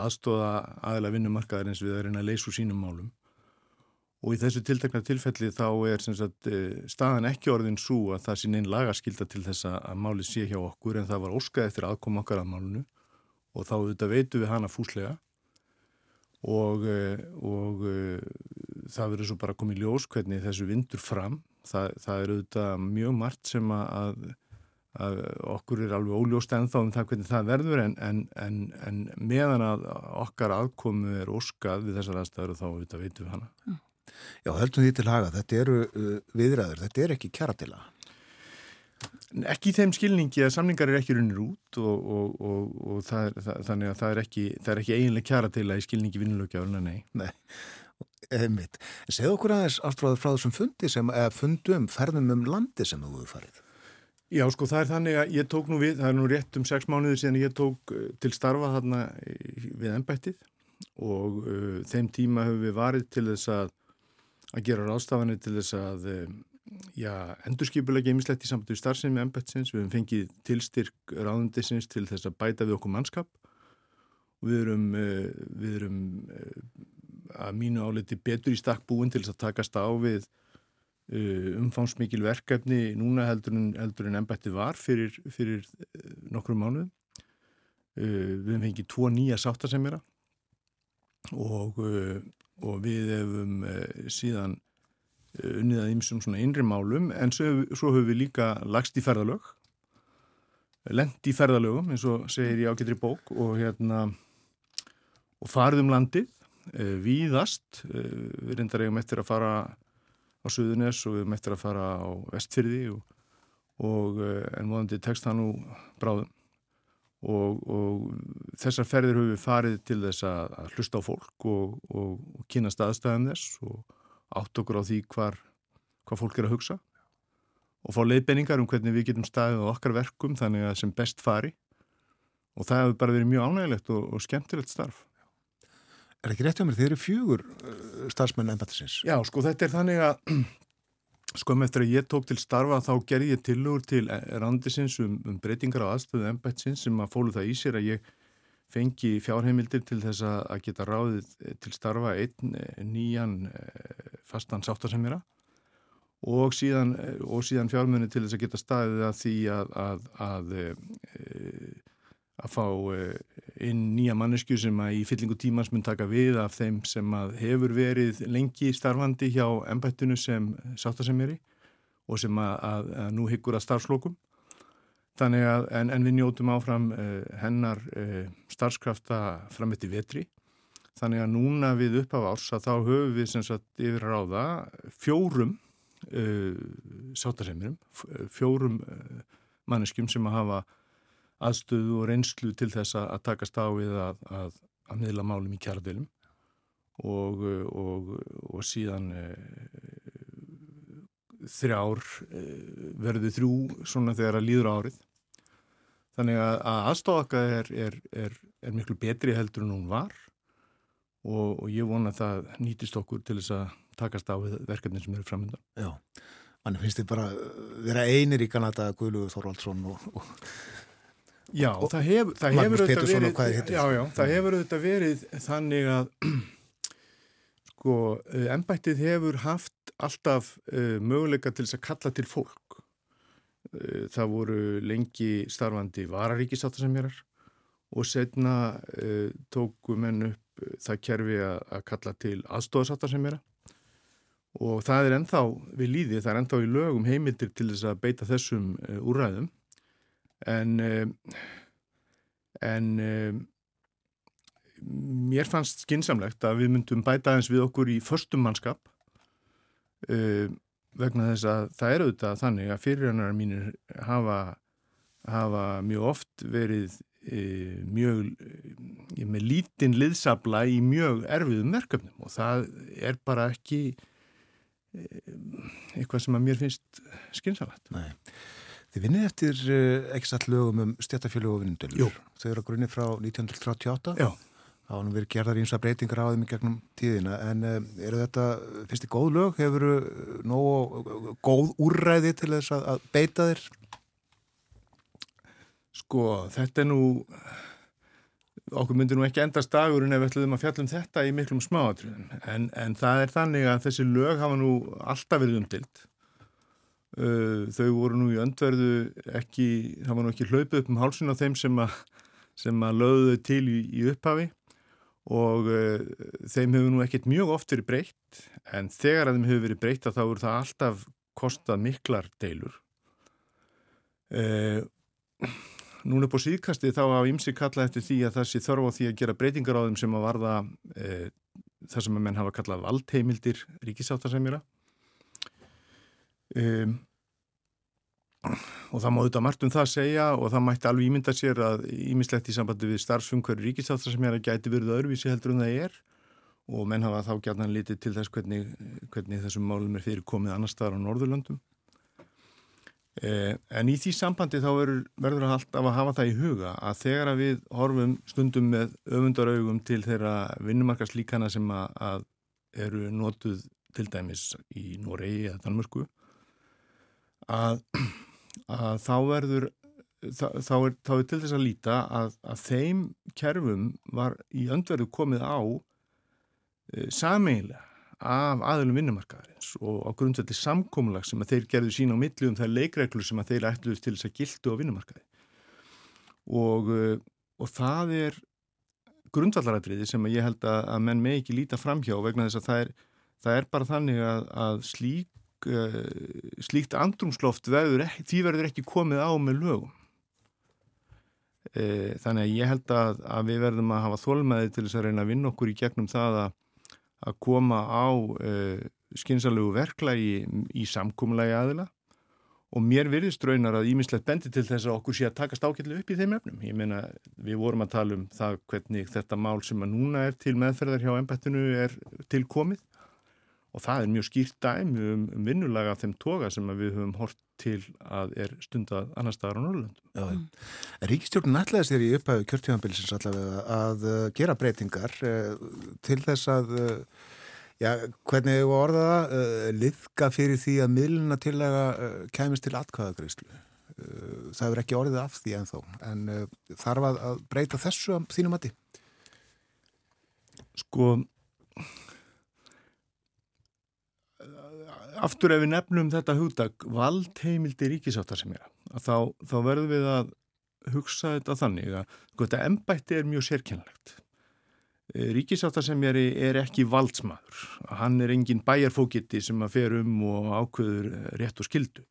aðstóða aðla vinnumarkaðar eins við að reyna að leysu sínum málum og í þessu tiltekna tilfelli þá er sagt, eh, staðan ekki orðin svo að það sé neinn lagaskilda til þess að máli sé hjá okkur en það var óskað eftir aðkoma okkar að málunu og þá auðvitað veitu við hana fúslega og, eh, og eh, það verður svo bara komið ljós hvernig þessu vindur fram. Það, það er auðvitað mjög margt sem að, að okkur er alveg óljóst ennþá um það hvernig það verður en, en, en, en meðan að okkar aðkomu er óskað við þessar aðstæður og þá auðvitað veitu við hana. Já, höldum því til haga. Þetta eru uh, viðræður, þetta er ekki kjaratila. Ekki í þeim skilningi að samningar er ekki runir út og, og, og, og það er, það, þannig að það er ekki, það er ekki eiginlega kjara til að í skilningi vinnulökjáðurna, nei. Nei, einmitt. Segð okkur aðeins ástráður frá þessum fundi sem, eða fundum, ferðum um landi sem þú hefur farið. Já, sko það er þannig að ég tók nú við, það er nú rétt um sex mánuðir síðan ég tók eh, til starfa þarna við ennbættið og uh, þeim tíma hefur við varið til þess að, að gera ráðstafanir til þess að uh, já, endurskipulega gemislegt í samband við starfsefni með embetsins, við hefum fengið tilstyrk ráðundisins til þess að bæta við okkur mannskap og við erum, eh, við erum eh, að mínu áleti betur í stakk búin til þess að takast á við eh, umfangsmikil verkefni núna heldur en, en embætti var fyrir, fyrir nokkrum mánuðum. Við hefum fengið tvo nýja sáttasemjara og, og við hefum síðan unnið að ymsum svona innri málum en svo, svo höfum við líka lagst í ferðalög lend í ferðalögum eins og segir ég ágættri bók og hérna og farðum landið e, víðast. E, við reyndar eigum eftir að fara á Suðunes og við eigum eftir að fara á Vestfyrði og, og en móðandi tekst það nú bráðum. Og, og þessar ferðir höfum við farið til þess að, hlusta á fólk og, og kynna staðstæðum þess og átt okkur á því hvar, hvað fólk er að hugsa og fá leiðbenningar um hvernig við getum staðið á okkar verkum þannig að sem best fari og það hefur bara verið mjög ánægilegt og, og skemmtilegt starf. Er ekki rétt hjá mér, þeir eru fjögur uh, starfsmenn ennbættisins? Já, sko þetta er þannig að sko með eftir að ég tók til starfa þá gerði ég tilugur til randisins um, um breytingar á aðstöðu ennbættisins sem að fólu það í sér að ég fengi fjárheimildir til þess að geta ráðið til starfa einn nýjan fastan sáttasemjara og síðan, síðan fjármunni til þess að geta staðið að því að, að, að, að fá inn nýja mannesku sem að í fyllingu tímans mun taka við af þeim sem að hefur verið lengi starfandi hjá ennbættinu sem sáttasemjari og sem að nú hyggur að starfslokum Þannig að, en, en við njótum áfram uh, hennar uh, starfskrafta fram eftir vetri. Þannig að núna við upp af árs að þá höfum við sem sagt yfir ráða fjórum uh, sátarsemirum, fjórum manneskjum sem að hafa aðstöðu og reynslu til þess að takast á við að, að, að miðla málum í kjærðilum og, og, og síðan þrjár verður þrjú svona þegar að líður árið Þannig að aðstofaka er, er, er, er miklu betri heldur en hún var og, og ég vona að það nýtist okkur til þess að takast á verkefnin sem eru framöndan. Já, mann finnst þið bara vera einir í Kanada, Guðluður Þorvaldsson og, og Já, og það, hef, það hefur verið, já, já, það hefur auðvitað verið þannig að sko, ennbættið hefur haft alltaf uh, möguleika til þess að kalla til fólk. Eh, það voru lengi starfandi vararíkisáttasemjörar og setna uh, tóku menn upp uh, það kerfi að, kalla til aðstofasáttasemjöra og það er ennþá við líði, það er ennþá í lögum heimildir til þess að beita þessum úræðum en en mér fannst skinsamlegt að við myndum bæta eins við okkur í förstum mannskap. Og vegna þess að það er auðvitað þannig að fyrirrannar mínir hafa, hafa mjög oft verið e, mjög e, með lítinn liðsabla í mjög erfiðum verkefnum og það er bara ekki e, eitthvað sem að mér finnst skynsalagt. Nei. Þið vinnið eftir e, ekki satt lögum um stjættafjölu og vinnundölur. Þau eru að grunni frá 1938. Já. Nú verið gerðar ímsa breytingar á þeim í gegnum tíðina en um, eru þetta, finnst þið góð lög? Hefur þið nógu góð úrræði til þess að, að beita þér? Sko, þetta er nú, okkur myndir nú ekki endast dagurinn ef við ætlum að fjallum þetta í miklum smáatriðum en, en það er þannig að þessi lög hafa nú alltaf verið umdilt. Uh, þau voru nú í öndverðu ekki, það var nú ekki hlaupið upp um hálsun á þeim sem að, sem að lögðu þau til í, í upphafi og uh, þeim hefur nú ekkert mjög oft verið breytt en þegar þeim hefur verið breytt þá er það alltaf kostað miklar deilur. Uh, Núna på síðkasti þá á ymsi kalla eftir því að það sé þörf á því að gera breytingar á þeim sem að varða uh, það sem að menn hafa kallað valdheimildir ríkisáttasemjara um og það má auðvitað margt um það að segja og það mætti alveg ímynda sér að ímislegt í sambandi við starfsfungari ríkisáttar sem er að gæti verið öðruvísi heldur en það er. Og menn hafa þá gætnan litið til þess hvernig, hvernig þessum málum er fyrir komið annar staðar á Norðurlöndum. Eh, en í því sambandi þá verður, verður að alltaf að hafa það í huga að þegar að við horfum stundum með öfundaraugum til þeirra vinnumarkaslíkana sem að, að eru notuð til dæmis í Noregi eða Danmörku að þá verður þá, þá, er, þá er til þess að líta að, að þeim kerfum var í öndverðu komið á e, sameiginlega af aðlum vinnumarkaðarins og á grundveldi samkómulag sem að þeir gerðu sína á milli um þær leikreglur sem að þeir ætluðist til þess að gildu á vinnumarkaði. Og, e, og það er grundvallaradriði sem að ég held að, að menn með ekki líta framhjá vegna þess að það er, það er bara þannig að, að slík uh, slíkt andrumsloft verður, því verður ekki komið á með lögum. Uh, þannig að ég held að, að við verðum að hafa þólmaði til þess að reyna að vinna okkur í gegnum það að, að koma á uh, skynsalögu verklægi í, í samkúmulagi aðila. Og mér virðist raunar að ímislegt bendi til þess að okkur sé að takast ákveldu upp í þeim efnum. Ég meina, við vorum að tala um það hvernig þetta mál sem að núna er til meðferðar hjá ennbættinu er tilkomið og það er mjög skýrt dæmi um, um vinnulaga þeim toga sem við höfum hort til að er stundað annar staðar á Norrlöndum. Ríkistjórnun ætlaði sér í upphæfu kjörtímanbilsins allavega að uh, gera breytingar uh, til þess að uh, já, hvernig hefur orðaða uh, liðka fyrir því að miðluna tillega uh, kæmist til atkvæðagreyslu. það hefur ekki orðið af því ennþá en þarf að, að breyta þessu að þínum mati? Sko aftur ef við nefnum þetta hugdag valdheimildi ríkisáta sem er þá, þá verðum við að hugsa þetta þannig að sko, þetta embætti er mjög sérkennlegt. Eh, Ríkisáttarsemjari er ekki valdsmaður. Hann er engin bæjarfókiti sem að fer um og ákveður rétt og skildu.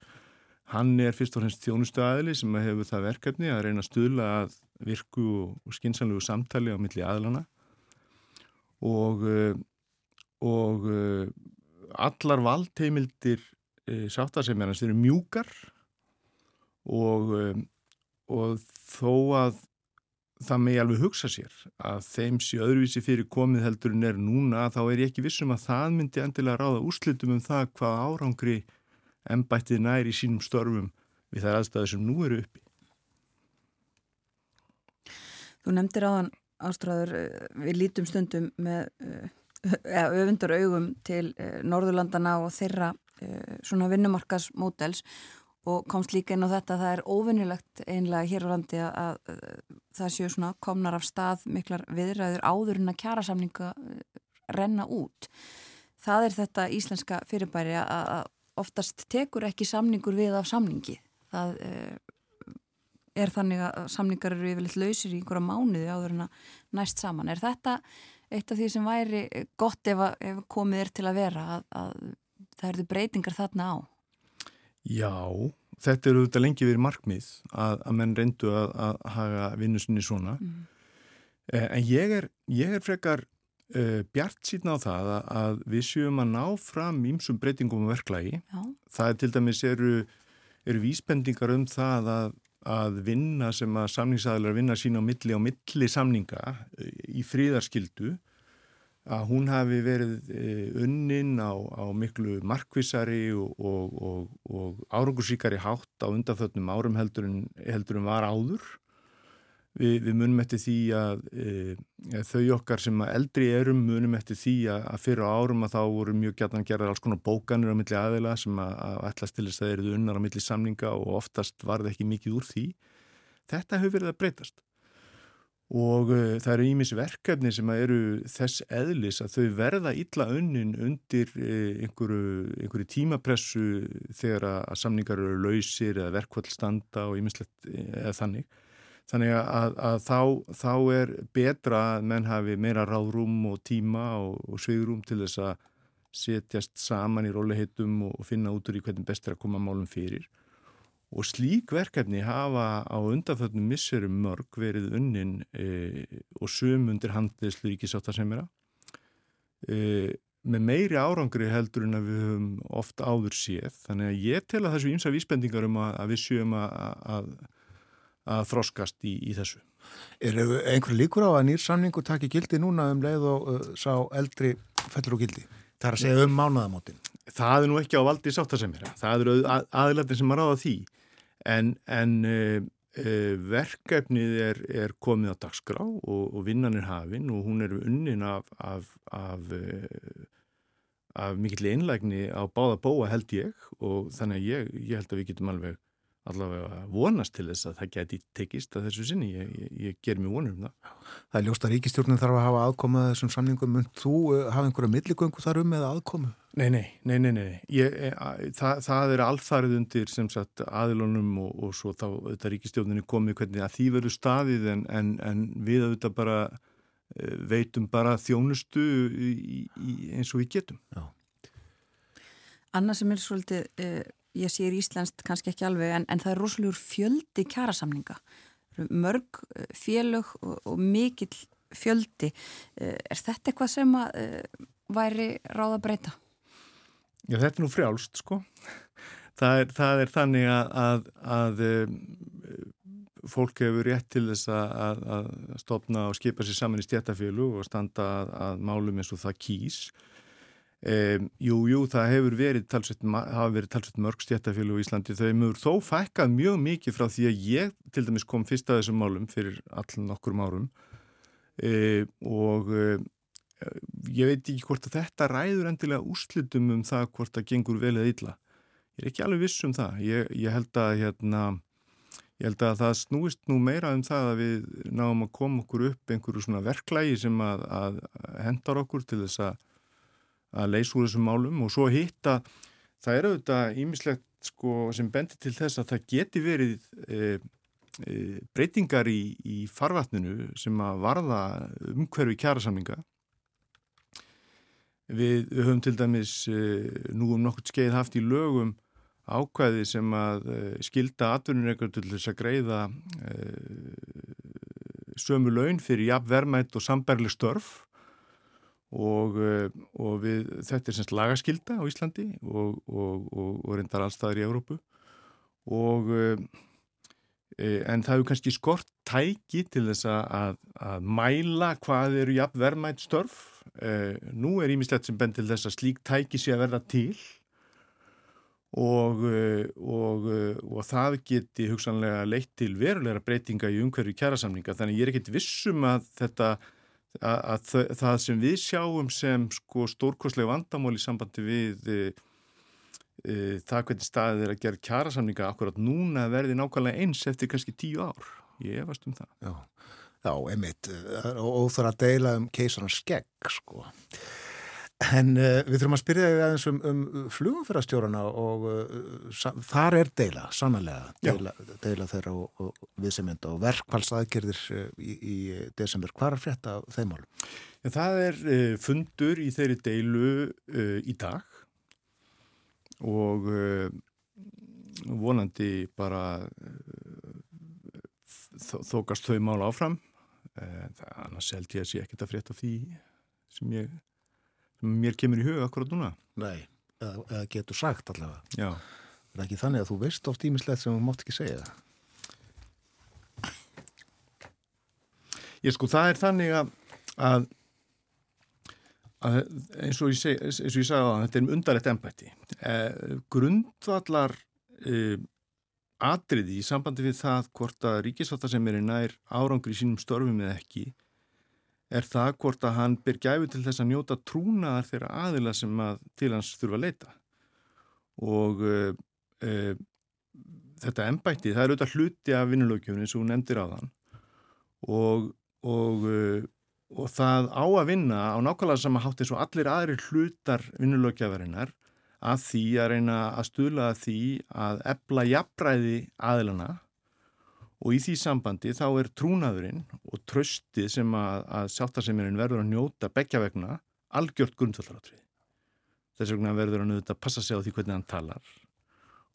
Hann er fyrst og fremst þjónustu aðli sem að hefur það verkefni að reyna að stuðla að virku og skinsanlegu samtali á milli aðlana og, eh, og eh, allar valdheimildir sáttarsemjarnas eru mjúkar og og þó að það megi alveg hugsa sér að þeim sé öðruvísi fyrir komið heldur en er núna þá er ég ekki vissum að það myndi endilega ráða úrslitum um það hvað árangri ennbættið næri í sínum störfum við þær aðstæðu sem nú eru uppi. Þú nefndir áðan ástræður eh, við lítum stundum með ja, eh, öfundar augum til eh, Norðurlandana og þeirra svona vinnumarkasmódels og komst líka inn á þetta að það er óvinnilegt einlega hér á landi að, að það séu svona komnar af stað miklar viðræður áður en að kjærasamninga eh, renna út. Það er þetta íslenska fyrirbæri að oftast tekur ekki samningur við af samningi. Það eh, er þannig að samningar eru yfirleitt lausir í einhverja mánuði áður en að næst saman. Er þetta eitt af því sem væri gott ef, ef komið er til að vera að, að það eru breytingar þarna á? Já, þetta eru þetta lengi verið markmið að, að menn reyndu að, að haga vinnusinni svona mm. eh, en ég er, ég er frekar eh, bjart síðan á það að, að við séum að ná fram ímsum breytingum og verklagi. Já. Það er til dæmis eru, eru vísbendingar um það að að vinna sem að samningsæðilar vinna sína á milli á milli samninga eh, í fríðarskildu að hún hafi verið e, unnin á, á miklu markvísari og, og, og, og árangursíkari hátt á undanfötnum árum heldur en, en var áður. Vi, við munum eftir því að e, þau okkar sem eldri erum munum eftir því að, að fyrir árum að þá voru mjög gætan að gera alls konar bókanir á milli aðeila sem að, að ætla til þess að það eruðu unnar á milli samninga og oftast var það ekki mikið úr því. Þetta hefur verið að breytast og uh, það eru ímis verkefni sem eru þess eðlis að þau verða illa önnin undir uh, einhverju, einhverju tímapressu þegar að samningar eru lausir eða verkvall standa og ímislegt eða þannig. Þannig að, að þá, þá er betra að menn hafi meira ráðrúm og tíma og, og svigrum til þess að setjast saman í róliheitum og finna út úr í hvernig best er að koma málum fyrir. Og slík verkefni hafa á undanföldnum misserum mörg verið unnin e, og sum undir handlislu ríkisáttarsemjara e, með meiri árangri heldur en að við höfum oft áður séð. Þannig að ég tel að þessu ímsa vísbendingar um að, að við séum að, að, að þroskast í, í þessu. Er einhver líkur á að nýrsamningu taki gildi núna um leið og uh, sá eldri fellur og gildi? Það er að segja um mánuðamótin Það er nú ekki á valdi sáttasemjara. Það eru aðlættin sem að ráða því. En, en uh, uh, verkefnið er, er komið á dagskrá og, og vinnan er hafinn og hún er unnin af, af, af, uh, af mikill einlægni á báða bóa held ég. Og þannig að ég, ég held að við getum alveg allavega vonast til þess að það geti tekist að þessu sinni, ég, ég, ég ger mér vonur um það. Það er ljóst að ríkistjórnum þarf að hafa aðkomað þessum samningum, mun þú hafa einhverja milligöngu þar um eða aðkomu? Nei, nei, nei, nei, nei. Ég, e, það, það er alþarið undir sem sagt aðilunum og, og svo þá þetta ríkistjórnum komið hvernig að því verður staðið en, en, en við auðvitað bara e, veitum bara þjónustu í, í, eins og við getum. Já. Anna sem er svolítið eh, ég sé í Íslandst kannski ekki alveg en, en það er rosalega fjöldi kjærasamninga mörg eh, félög og, og mikill fjöldi. Eh, er þetta eitthvað sem að uh, væri ráð að breyta? Já þetta er nú frjálst sko. Það er, það er þannig að, að, að fólk hefur rétt til þess að, að stopna og skipa sér saman í stjættafélu og standa að málum eins og það kýs Um, jú, jú, það hefur verið talsett, hafa verið talsett mörg stjættafélag í Íslandi, þau hefur þó fækkað mjög mikið frá því að ég til dæmis kom fyrst að þessum málum fyrir allan okkur árum um, og um, ég veit ekki hvort að þetta ræður endilega úrslutum um það hvort það gengur vel eða illa. Ég er ekki alveg viss um það. Ég, ég held að hérna, ég held að það snúist nú meira um það að við náum að koma okkur upp einhverju svona verklægi sem að, að hendar okkur til þess að, að leysa úr þessum málum og svo hitta, það eru auðvitað ímislegt sko sem bendir til þess að það geti verið e, e, breytingar í, í farvatninu sem að varða umhverfi kjærasamlinga Við, við höfum til dæmis e, nú um nokkurt skeið haft í lögum ákvæði sem að skilda atvinnureikur til þess að greiða sömu laun fyrir jafnvermætt og sambærli störf og, uh, og við, þetta er semst lagaskilda á Íslandi og, og, og reyndar allstaðar í Európu og uh, en það hefur kannski skort tæki til þess að, að mæla hvað eru jafnvermætt störf. Nú er ímislegt sem benn til þess að slík tæki sé að verða til. Eh, eh, og það geti hugsanlega leitt til verulegra breytinga í umhverju kjærasamninga þannig ég er ekkit vissum að þetta að, að það sem við sjáum sem sko stórkoslega vandamál í sambandi við e, e, það hvernig staðið er að gera kjærasamninga akkurat núna verði nákvæmlega eins eftir kannski tíu ár. Ég efast um það. Já, Já emitt og það að deila um keisarnas skegg sko En uh, við þurfum að spyrja þig aðeins um, um flugumfyrastjórana og uh, þar er deila, sannlega, deila, deila þeirra og, og viðsemynda og verkvælsaðgerðir uh, í, í desember. Hvað er frétta þeim málum? Ja, það er fundur í þeirri deilu í dag og vonandi bara þókast þau mál áfram. Annars held ég að sé ekkert að frétta því sem ég sem mér kemur í huga akkurat núna. Nei, eða, eða getur sagt allavega. Já. Það er ekki þannig að þú veist oft ímislegt sem þú mátt ekki segja það. Ég sko, það er þannig að, að, að eins og ég, seg, eins og ég sagði á það, þetta er undarlegt ennbætti. Eh, grundvallar eh, atriði í sambandi við það hvort að ríkisvartar sem er í nær árangri í sínum störfum eða ekki er það hvort að hann ber gæfi til þess að njóta trúnaðar þeirra aðila sem að til hans þurfa að leita? Og uh, uh, þetta ennbætti, það er auðvitað hluti af vinnulögjöfni sem hún nefndir á þann og, og, uh, og það á að vinna á nákvæmlega sama hátt eins og allir aðri hlutar vinnulögjafarinnar að því að reyna að stula því að ebla jafnræði aðilana og í því sambandi þá er trúnaðurinn og tröstið sem að, að sáttasemjörinn verður að njóta begja vegna algjört grundvallarátrið. Þess vegna verður hann auðvitað að passa sig á því hvernig hann talar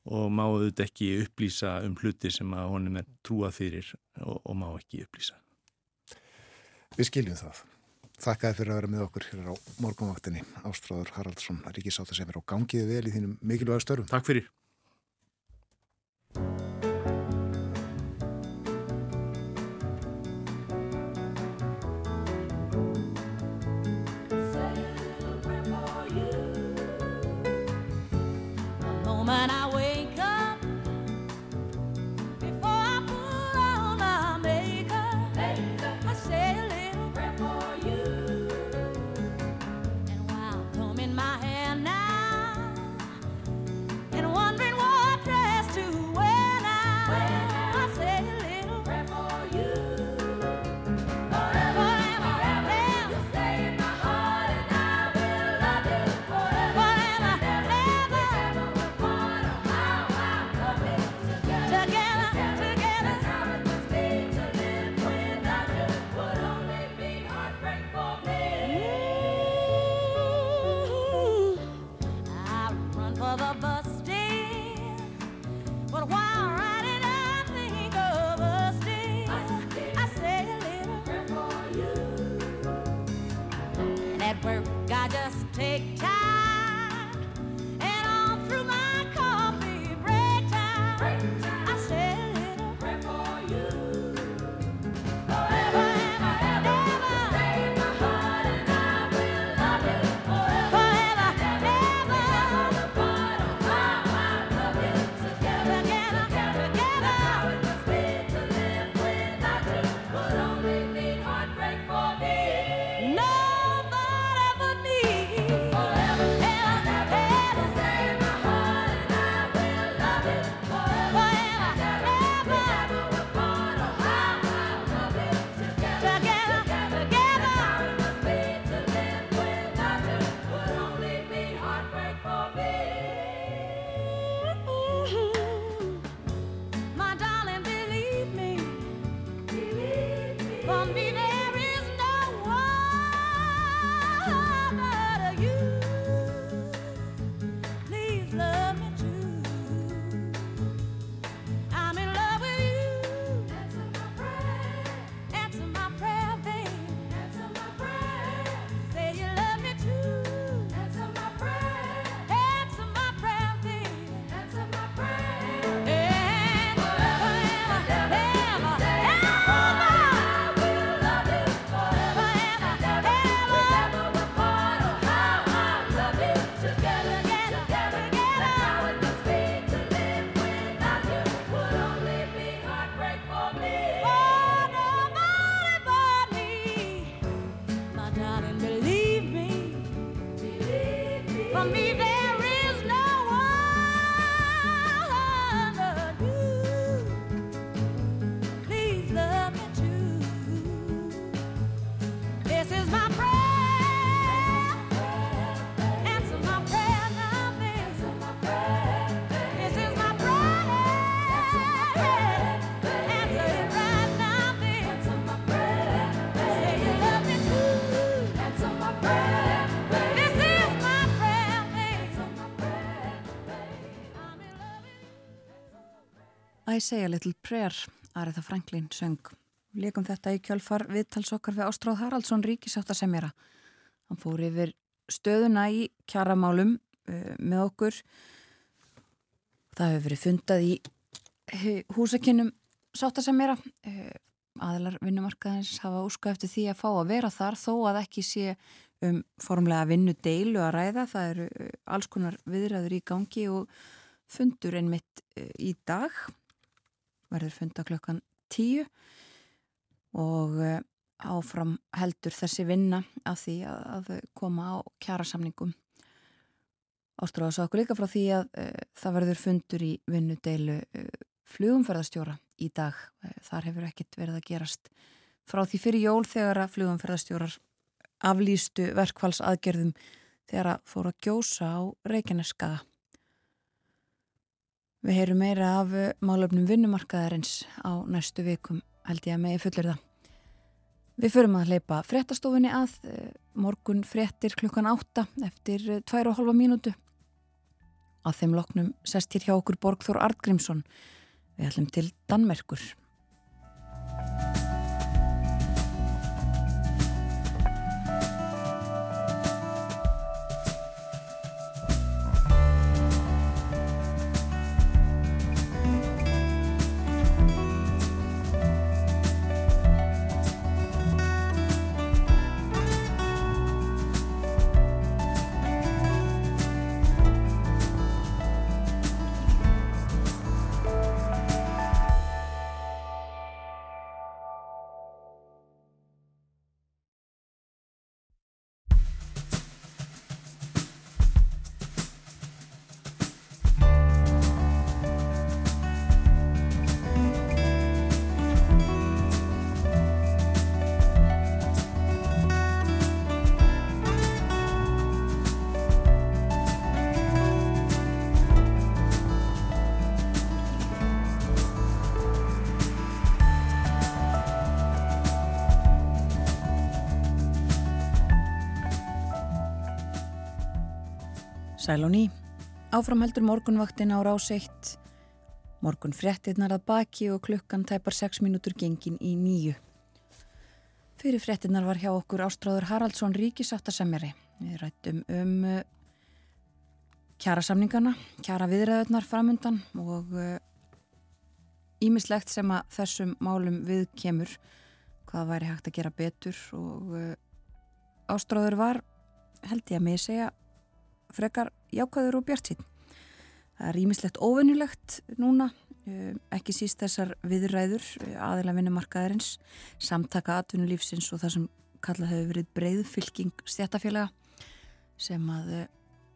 og má auðvitað ekki upplýsa um hluti sem að honum er trúað fyrir og, og má ekki upplýsa. Við skiljum það. Þakkaði fyrir að vera með okkur hér á morgunvaktinni. Ástráður Haraldsson, Ríkisáttasemjör og gangiði vel í þínum mikilvæga störfum. Takk fyrir. I say a little prayer, Aretha Franklin söng. Líkum þetta í kjálfar viðtalsokkar við Ástráð Haraldsson ríkisáttarsemjara. Hann fór yfir stöðuna í kjaramálum uh, með okkur. Það hefur verið fundað í húsakinnum sáttasemjara. Uh, aðlar vinnumarkaðins hafa úska eftir því að fá að vera þar þó að ekki sé um formlega vinnu deilu að ræða. Það eru uh, alls konar viðræður í gangi og fundur einmitt í dag verður funda klokkan tíu og eh, áfram heldur þessi vinna að því að, koma á kjærasamningum. Ástráðs okkur líka frá því að e, það verður fundur í vinnudeilu e, flugumferðarstjóra í dag. E, þar hefur ekkit verið að gerast frá því fyrir jól þegar að flugumferðarstjórar aflýstu verkfallsaðgerðum þegar að fóru að gjósa á Reykjaneskaða. Við heyrum meira af eh, málöfnum vinnumarkaðarins á næstu vikum held ég að megi fullir það. Við förum að leipa fréttastofunni að eh, morgun fréttir klukkan átta eftir eh, tvær og halva mínútu. Að þeim loknum sest hér hjá okkur Borgþór Artgrímsson. Við ætlum til Danmerkur. Sæl og ný. Áframheldur morgunvaktin á rás 1. Morgun frettinnar að baki og klukkan tæpar 6 mínútur gengin í nýju. Fyrir frettinnar var hjá okkur Ástráður Haraldsson ríkisáttasemjari. Við rættum um uh, kjærasamningana, kjæra viðræðunar framundan og ímislegt uh, sem að þessum málum við kemur hvað væri hægt að gera betur og uh, Ástráður var, held ég að mig segja, frekar jákvæður og bjart sín. Það er ímislegt óvinnilegt núna, eh, ekki síst þessar viðræður eh, aðeila vinnumarkaðarins, samtaka atvinnulífsins og það sem kallað hefur verið breyðfylking stjættafélaga sem að eh,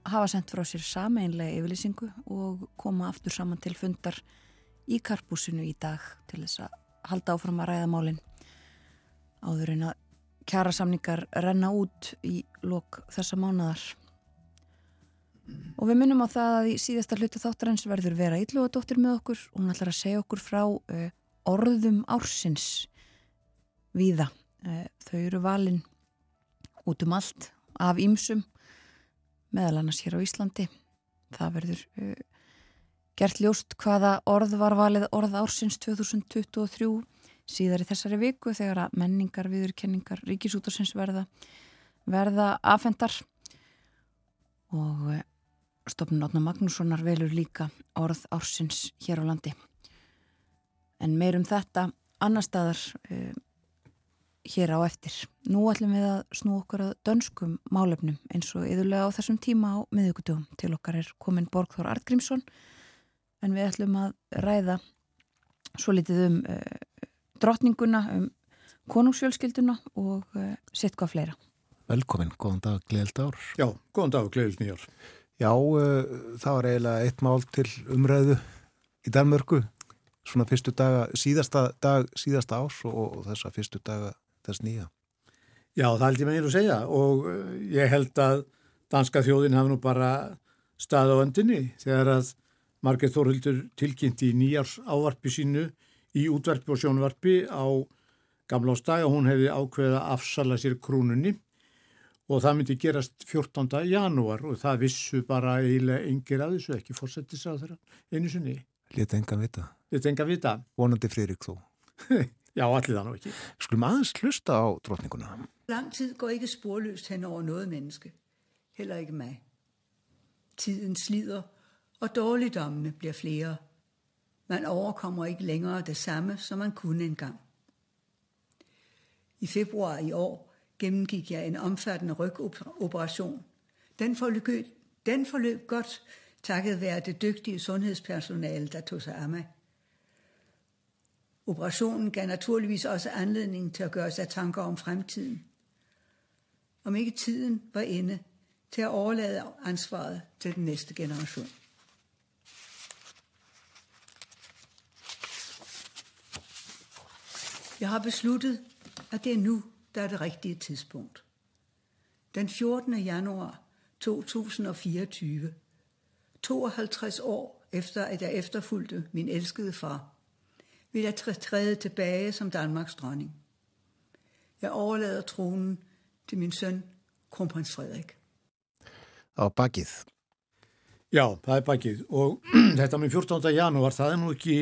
hafa sendt frá sér sameinlega yfirlýsingu og koma aftur saman til fundar í karpúsinu í dag til þess að halda áfram að ræða málinn áður en að kjara samningar renna út í lok þessa mánadar. Og við minnum á það að í síðasta hlutu þáttarins verður vera Ylluadóttir með okkur og hún ætlar að segja okkur frá uh, orðum ársins víða. Eh, þau eru valin út um allt af ímsum meðal annars hér á Íslandi. Það verður uh, gert ljóst hvaða orð var valið orð ársins 2023 síðar í þessari viku þegar að menningar, viðurkenningar, ríkisútarsins verða, verða afhendar og uh, stofnun Átna Magnússonar velur líka orð ársins hér á landi. En meirum þetta annar staðar uh, hér á eftir. Nú ætlum við að snú okkar að dönskum málefnum eins og yðurlega á þessum tíma á miðugutugum. Til okkar er komin Borgþór Artgrímsson en við ætlum að ræða svo litið um uh, drottninguna, um konungsfjölskylduna og uh, sitt hvað fleira. Velkomin, góðan dag, gleðild ár. Já, góðan dag, gleðild nýjar. Já, uh, það var eiginlega eitt mál til umræðu í Danmörku, svona fyrstu daga, síðasta dag, síðasta ás og, og þessa fyrstu daga þess nýja. Já, það held ég með einu að segja og eh, ég held að danska þjóðin hafi nú bara stað á öndinni þegar að Margreth Þórhildur tilkynnt í nýjars ávarpi sínu í útverfi og sjónvarpi á gamla ásdag og hún hefði ákveða að afsala sér krúnunni og það myndi gerast 14. janúar og það vissu bara eiginlega yngir að þessu ekki fórsettis á þeirra einu sinni. Leta enga vita. Leta enga vita. Vonandi Friðrik þó. Já, allir það nú ekki. Skulum aðeins hlusta á drotninguna. Lang tid går ikke sporløst hen over noget menneske. Heller ikke mig. Tiden slider, og dårligdommene bliver flere. Man overkommer ikke længere det samme, som man kunne engang. I februar i år gennemgik jeg en omfattende rygoperation. Den forløb, den forløb godt, takket være det dygtige sundhedspersonale, der tog sig af mig. Operationen gav naturligvis også anledning til at gøre sig tanker om fremtiden. Om ikke tiden var inde til at overlade ansvaret til den næste generation. Jeg har besluttet, at det er nu, der er det rigtige tidspunkt. Den 14. januar 2024, 52 år efter at jeg efterfulgte min elskede far, vil jeg træde tilbage som Danmarks dronning. Jeg overlader tronen til min søn, kronprins Frederik. Á bakið. Já, það er bakið og þetta með 14. janúar, það er nú ekki,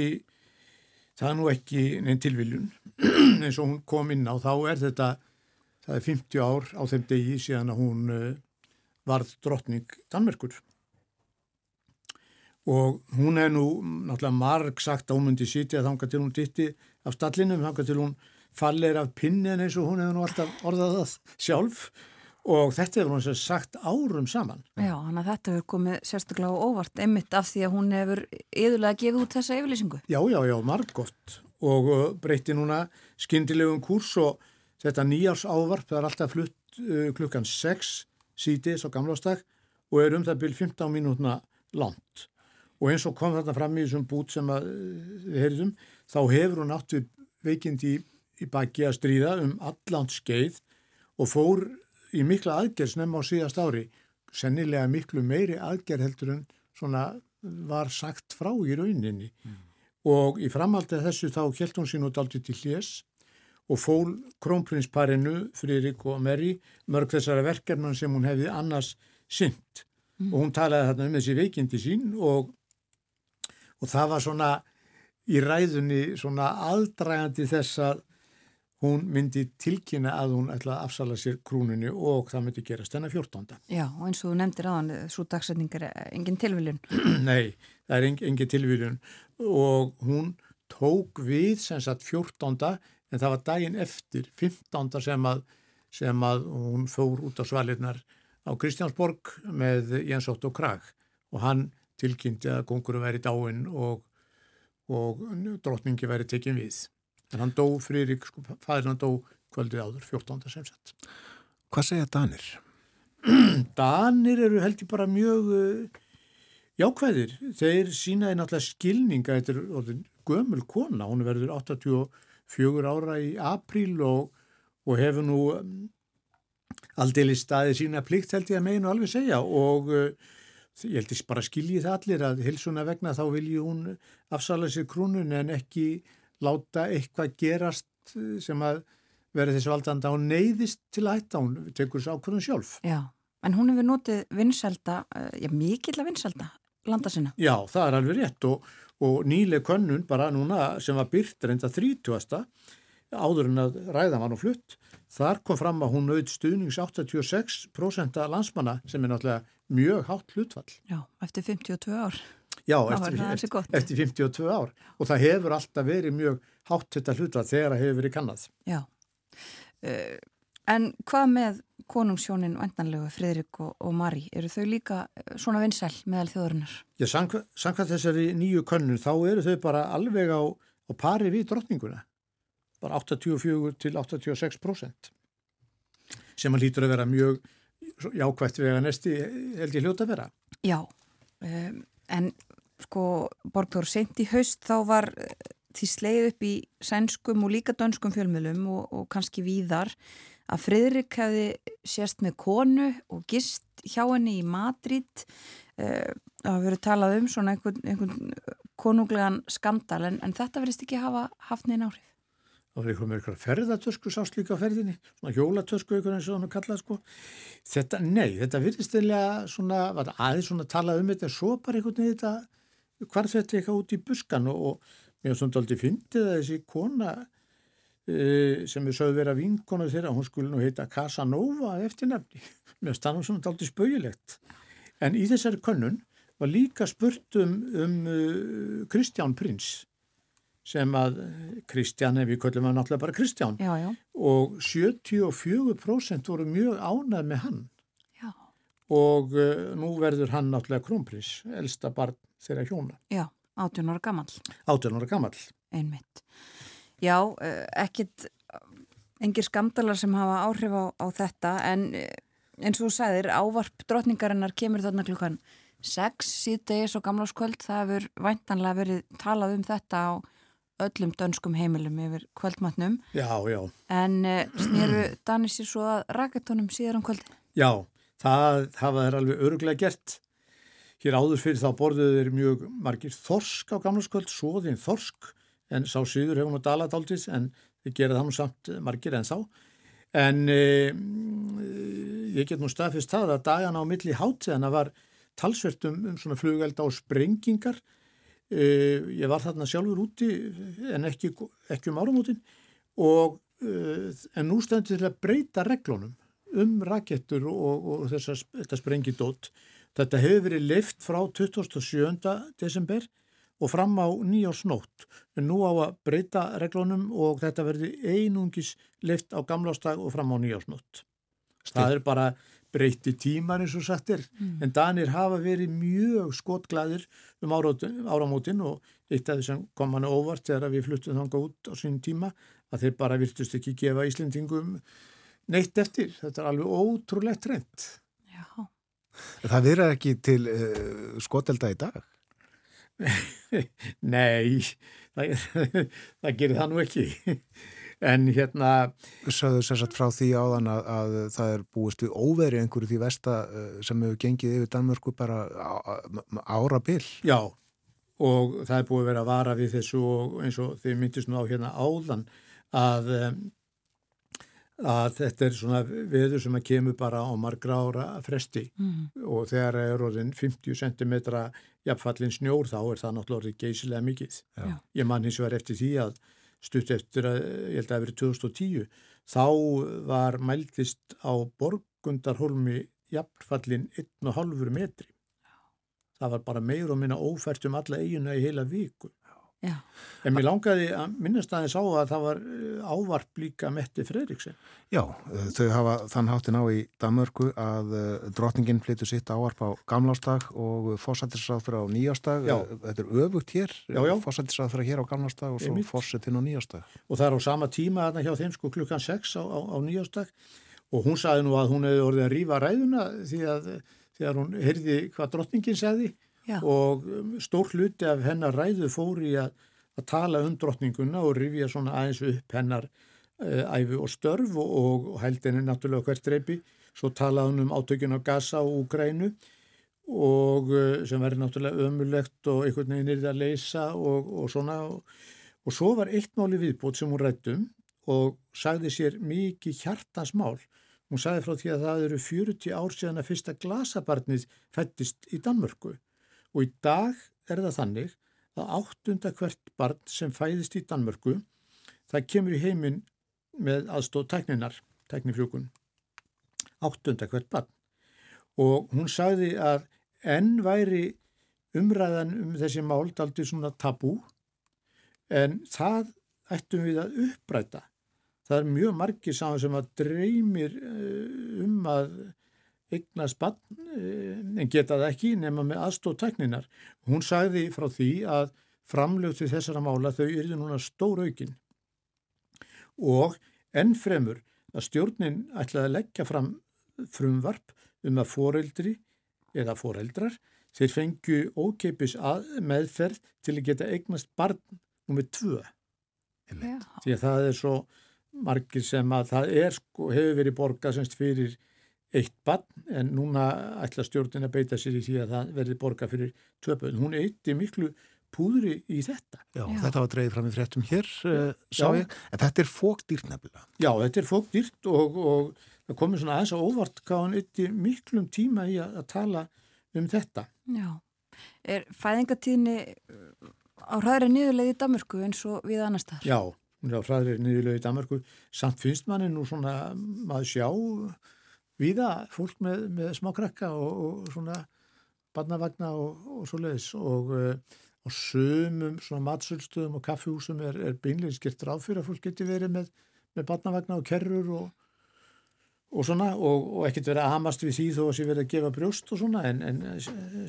það er nú ekki neinn tilviljun eins og hún kom inn á, þá er þetta, það er 50 ár á þeim degi síðan að hún uh, varð drottning Danmerkur og hún er nú náttúrulega marg sagt að hún myndi sitja þángar til hún ditti af stallinum, þángar til hún fallir af pinnin eins og hún hefur nú alltaf orðað það sjálf og þetta hefur hún sagt árum saman. Já, hann að þetta hefur komið sérstaklega óvart einmitt af því að hún hefur yðurlega gefið út þessa yfirlýsingu. Já, já, já, margótt og uh, breytti núna skindilegum kurs og þetta nýjárs ávarp það er alltaf flutt uh, klukkan 6 sítis á gamlástag og er um það byrj 15 mínútna langt. Og eins og kom þetta fram í þessum bút sem að, eh, við heyrðum, þá hefur hún átt við veikindi í, í baki að stríða um allant skeið og fór í mikla aðgerð snemma á síðast ári, sennilega miklu meiri aðgerð heldur en svona var sagt frá í rauninni. Mm. Og í framhaldið þessu þá held hún sín út aldrei til hljés og fól krónprinsparinu Fririk og Meri mörg þessara verkefnan sem hún hefði annars synd mm. og hún talaði þarna um þessi veikindi sín og og það var svona í ræðunni svona aldrægandi þess að hún myndi tilkynna að hún ætla að afsala sér krúnunni og það myndi gerast þennan 14. Já, og eins og þú nefndir aðan, svo dagsetning er engin tilviljun. Nei, það er engin tilviljun og hún tók við sem sagt 14. en það var daginn eftir 15. sem að, sem að hún fór út á svalirnar á Kristjánsborg með Jens Otto Krag og hann tilkynnti að kongurum væri dáin og, og drotningi væri tekin við. En hann dó, Frýrik, sko, fæðir hann dó kvöldið áður, 14. sem sett. Hvað segja Danir? Danir eru held ég bara mjög jákvæðir. Þeir sínaði náttúrulega skilninga, þetta er orðin gömul kona, hún verður 84 ára í apríl og, og hefur nú um, aldrei staðið sína plikt held ég að meginu alveg segja og uh, ég held ég bara skilji það allir að hilsuna vegna þá vilji hún afsala sér krúnun en ekki láta eitthvað gerast eh, sem að verið þessi valdanda og neyðist til að hætta, hún tekur þessu ákvörðun sjálf. Já, en hún hefur notið vinselda, uh, já mikill að vinselda landa sinna. Já, það er alveg rétt og, og nýleg könnun bara núna sem var byrt reynda 30. áður en að ræða var nú flutt, þar kom fram að hún auð stuðnings 86% af landsmanna sem er náttúrulega mjög hátt hlutfall. Já, eftir 52 ár. Já, eftir, eftir, eftir 52 ár og það hefur alltaf verið mjög hátt þetta hlutfall þegar það hefur verið kannad. Já, uh, en hvað með konungssjónin og endanlegu Fridrik og, og Mari, eru þau líka eh, svona vinsæl meðal þjóðurinnar? Já, samkvæmt þessari nýju könnun þá eru þau bara alveg á, á pari við drottninguna, bara 84 til 86% sem að lítur að vera mjög jákvægt vega næsti held ég hljóta að vera. Já, um, en sko Borgþór, sent í haust þá var því sleið upp í sænskum og líka dönskum fjölmjölum og, og kannski víðar að Fridrik hefði sérst með konu og gist hjá henni í Madrid það hefur verið talað um svona einhvern, einhvern konunglegan skandal en, en þetta verðist ekki hafa haft neina áhrif Það var eitthvað með eitthvað ferðartösku sást líka á ferðinni, svona hjólatösku eitthvað eins og hann kallaði sko. Þetta, nei, þetta virðist eða svona, aðeins svona talað um þetta, svo bara einhvern veginn þetta, hvar þetta eitthvað út í buskan og, og Mér finnst þetta aldrei fyndið að þessi kona sem er sögð vera vinkona þeirra, hún skulle nú heita Casanova eftir nefni. Mér finnst það nú svona aldrei spauðilegt. En í þessari könnun var líka spurt um, um uh, Kristján Prins sem að Kristján, ef við köllum að náttúrulega bara Kristján já, já. og 74% voru mjög ánað með hann já. og uh, nú verður hann náttúrulega krónprins, elsta barn þeirra hjóna. Já. 18 ára gammal. 18 ára gammal. Einmitt. Já, eh, ekkit engir skamdalar sem hafa áhrif á, á þetta en eh, eins og þú sagðir, ávarp drotningarinnar kemur þarna klukkan 6 síðdegis og gamláskvöld. Það hefur væntanlega verið talað um þetta á öllum dönskum heimilum yfir kvöldmatnum. Já, já. En snýru Danisir svo að raketónum síðar um kvöldi? Já, það, það er alveg öruglega gert. Hér áður fyrir þá borðuðu þeir mjög margir þorsk á gamlaskvöld, svoðin þorsk, en sá síður hefur nú dalat aldrei, en þeir gera það nú samt margir en þá. En e, ég get nú staðfist það að dagana á milli hátíðana var talsvert um, um svona flugelda og sprengingar. E, ég var þarna sjálfur úti en ekki, ekki um áramótin og e, en nú stendur til að breyta reglunum um rakettur og, og þessar, þetta sprengidótt Þetta hefur verið leift frá 27. desember og fram á nýjársnótt. En nú á að breyta reglunum og þetta verði einungis leift á gamlástag og fram á nýjársnótt. Það er bara breyti tímar eins og sagt er. Mm. En Danir hafa verið mjög skotglæðir um áramótin og eitt af því sem kom hann óvart þegar við fluttum þanga út á sín tíma að þeir bara virtust ekki gefa Íslendingum neitt eftir. Þetta er alveg ótrúlegt trend. Já. Það verður ekki til uh, skotelda í dag? Nei, það, það gerir það nú ekki. En hérna... Saðu sérsagt frá því áðan að, að það er búist við óveri einhverju því vesta uh, sem hefur gengið yfir Danmörku bara ára byll. Já, og það er búið að vera að vara við þessu og eins og þið myndist nú á hérna áðan að um, að þetta er svona veður sem að kemur bara á margra ára fresti mm. og þegar er orðin 50 cm jafnfallin snjór þá er það náttúrulega orðið geysilega mikið. Já. Ég man hins vegar eftir því að stutt eftir að ég held að það verið 2010 þá var mæltist á Borgundarholmi jafnfallin 1,5 metri. Það var bara meir og minna ófært um alla eiguna í heila viku. Já. En mér langaði að minnast aðeins á að það var eh, ávarp líka Metti Fredriksen. Já, eh, þau hafa þann háttin á í Damörgu að eh, drotningin flyttu sitt ávarp á gamlástag og fósættisráður á nýjástag. Þetta er öfugt hér, fósættisráður hér á gamlástag og svo fósættin á nýjástag. Og það er á sama tíma aðna hjá þeim sko klukkan 6 á, á, á nýjástag og hún sagði nú að hún hefði orðið að rýfa ræðuna því að þegar hún heyrði hvað drotningin segði Já. og um, stór hluti af hennar ræðu fóri að, að tala um drottninguna og rifja svona aðeins upp hennar uh, æfi og störf og, og, og held henni náttúrulega hvert reypi svo talaði hann um átökjun á Gaza og Úgrænu og uh, sem verður náttúrulega ömulegt og einhvern veginn er það að leysa og, og svona og svo var eitt máli viðbót sem hún rættum og sagði sér mikið hjartansmál. Hún sagði frá því að það eru 40 ár síðan að fyrsta glasabarnið fættist í Danmörku og í dag er það þannig að áttunda hvert barn sem fæðist í Danmörku það kemur í heiminn með aðstóð tækninar, tæknifrjókun. Áttunda hvert barn. Og hún sagði að enn væri umræðan um þessi mál aldrei svona tabú en það ættum við að uppræta. Það er mjög margir saman sem að dreymir eh, um að eigna spann eh, en geta það ekki nema með aðstóð tekninar. Hún sagði frá því að framlög til þessara mála þau eru núna stór aukin og ennfremur að stjórnin ætlaði að leggja fram frumvarp um að foreldri eða foreldrar þeir fengju ókeipis meðferð til að geta eignast barn nummið tvö. Því að það er svo margir sem að það er sko, hefur verið borgað semst fyrir eitt barn en núna ætla stjórnin að beita sér í því að það verði borgað fyrir tvö börn. Hún eitti miklu púðri í þetta. Já, Já. þetta var dreigð fram í fréttum hér, uh, sá ég, en þetta er fókdýrt nefnilega. Já, þetta er fókdýrt og, og það komið svona aðeins á óvart hvað hann eitti miklum tíma í að, að tala um þetta. Já, er fæðingatíðinni á hraðri niðurleið í Damörku eins og við annar staðar? Já, hún er á hraðri niðurleið í Damörku. Samt finnst manni nú svona maður sjá viða fólk með, með smá krakka og, og svona barnavagna og, og svo leiðis og og sumum svona matsöldstöðum og kaffihúsum er, er beinleins gert ráð fyrir að fólk geti verið með, með barnavagna og kerrur og, og svona og, og ekkert verið að hamast við því þó að sé verið að gefa brjóst og svona en, en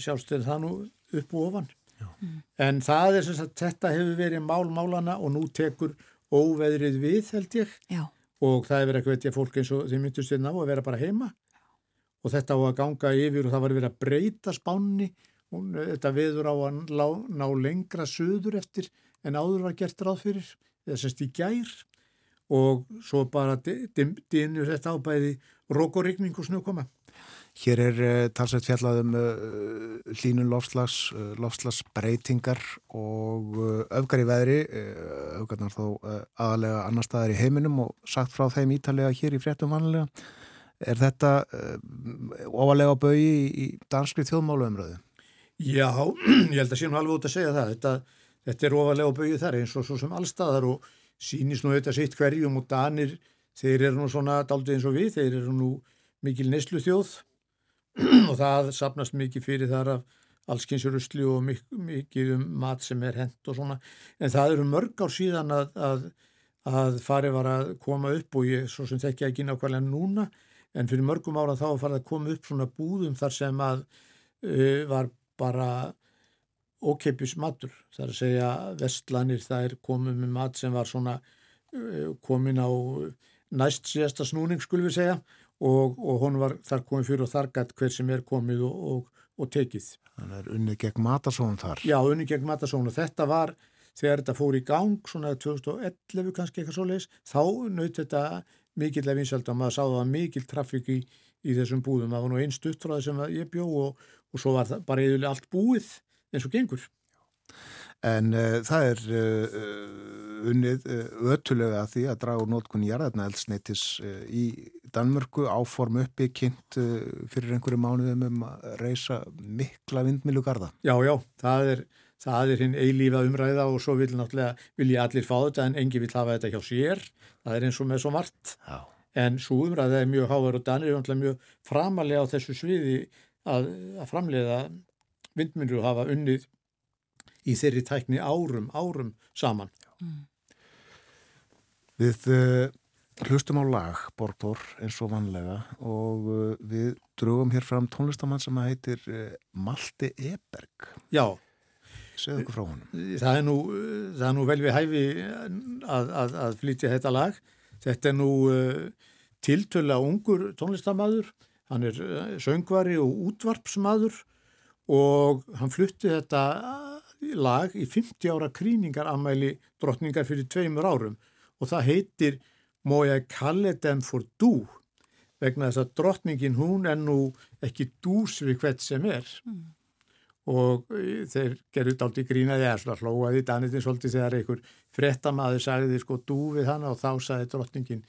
sjálfst er það nú upp og ofan. Mm. En það er sem sagt, þetta hefur verið málmálana og nú tekur óveðrið við held ég Já. Og það er verið að hvetja fólk eins og þeim myndust við ná að vera bara heima. Og þetta á að ganga yfir og það var verið að breyta spánni. Hún, þetta viður á að ná, ná lengra söður eftir en áður var gert ráð fyrir eða semst í gær. Og svo bara dinur þetta á bæði rókorikning og snökoma. Hér er uh, talsveit fjallaðum uh, eh, hlínun lofslags, uh, lofslagsbreytingar og öfgar í veðri, öfgarnar þó aðalega annar staðar í heiminum og sagt frá þeim ítalega hér í fréttum vanlega. Er þetta ofalega á baui í, danskri þjóðmáluumröðu? Já, ég held að nú alveg út að segja það. Þetta, þetta er ofalega á bauju þar eins og svo sem allstaðar og sínist nú þetta sitt hverjum og danir, þeir eru nú svona daldið eins og við, þeir eru nú mikil neslu þjóð og það sapnast mikið fyrir þar af allskynsurusli og mik mikið um mat sem er hent og svona. En það eru mörg ár síðan að, að, að farið var að koma upp og ég svo sem þekkja ekki nákvæmlega núna en fyrir mörgum ára þá farið að koma upp svona búðum þar sem að uh, var bara ókeipis matur, það er að segja vestlanir það er komið með mat sem var svona uh, komin á næst síðasta snúning skulum við segja og, og hún var þar komið fyrir og þar gætt hver sem er komið og, og, og tekið. Þannig er unnið gegn matasónum þar? Já, unnið gegn matasónum og þetta var þegar þetta fór í gang svona 2011 kannski eitthvað svo leiðis, þá naut þetta mikill af vinsald og maður sáða mikil trafík í, í þessum búðum. Það var nú einn stuttfráði sem ég bjó og og svo var það bara eða allt búið eins og gengur. En uh, það er uh, unnið uh, ötulega að því að draga úr nótkunni jarðarna eldsneitis í Danmörku áform uppi kynnt fyrir einhverju mánuðum um að reysa mikla vindmilu garda. Já, já, það er, það er hinn eilífa umræða og svo vil náttúrulega vilja allir fá þetta en engi vil hafa þetta hjá sér. Það er eins og með svo margt. Já. En svo umræða er mjög háver og Danir er mjög framalega á þessu sviði að, að framleiða vindmyndur hafa unnið í þeirri tækni árum, árum saman. Mm. Við uh, hlustum á lag, Borgbór, eins og vanlega og uh, við drögum hér fram tónlistamann sem heitir uh, Malte Eberg. Já. Segðu okkur frá honum. Það er nú, það er nú vel við hæfi að, að, að flytja þetta lag. Þetta er nú tiltöla ungur tónlistamæður Hann er söngvari og útvarpsmaður og hann flutti þetta lag í 50 ára krýningaramæli drottningar fyrir tveimur árum og það heitir Må ég kalli dem for du vegna þess að drottningin hún er nú ekki dús við hvert sem er mm. og eh, þeir dálta í grínaði eða svona hlóaði Danitin svolítið þegar einhver frettamæður sagði sko dú við hana og þá sagði drottningin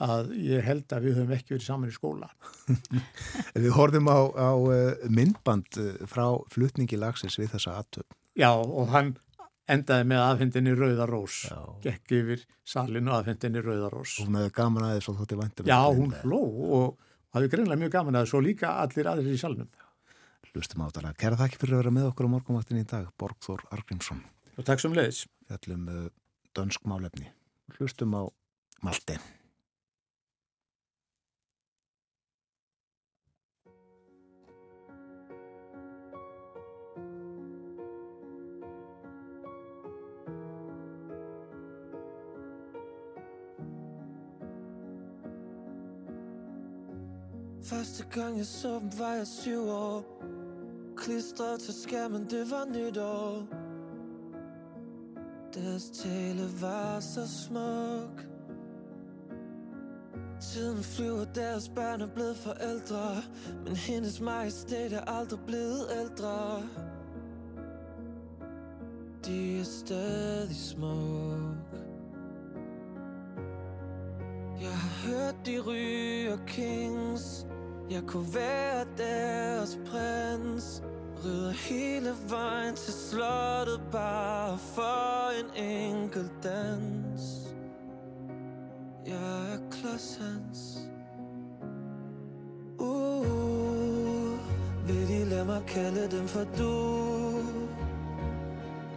að ég held að við höfum ekki verið saman í skóla. Við horfum á, á eh, myndband eh, frá flutningi lagsins við þessa aðtöfn. Já og hann endaði með aðfendinni Rauðarós, gekk yfir salinu aðfendinni Rauðarós. Hún hefði gaman aðeins og þótti vantum. Já, hún hló og hafði greinlega mjög gaman aðeins og líka allir aðrir í salnum. Hlustum áttalega. Kæra þakki fyrir að vera með okkur á morgunvaktin í dag, Borgþór Argrímsson. Og takk sem leiðis. Fjallum uh, dönsk málefni. Hlustum á Malte. Første gang jeg så dem var jeg syv år. Klistret til skærmen, det var nytår Deres tale var så smuk. Tiden flyver, deres børn er blevet forældre. Men hendes majestæt er aldrig blevet ældre. De er stadig smuk. Jeg har hørt de ryger kings. Jeg kunne være deres prins Rider hele vejen til slottet Bare for en enkelt dans. Jeg er klods hans Uh, vil de lade mig kalde dem for du?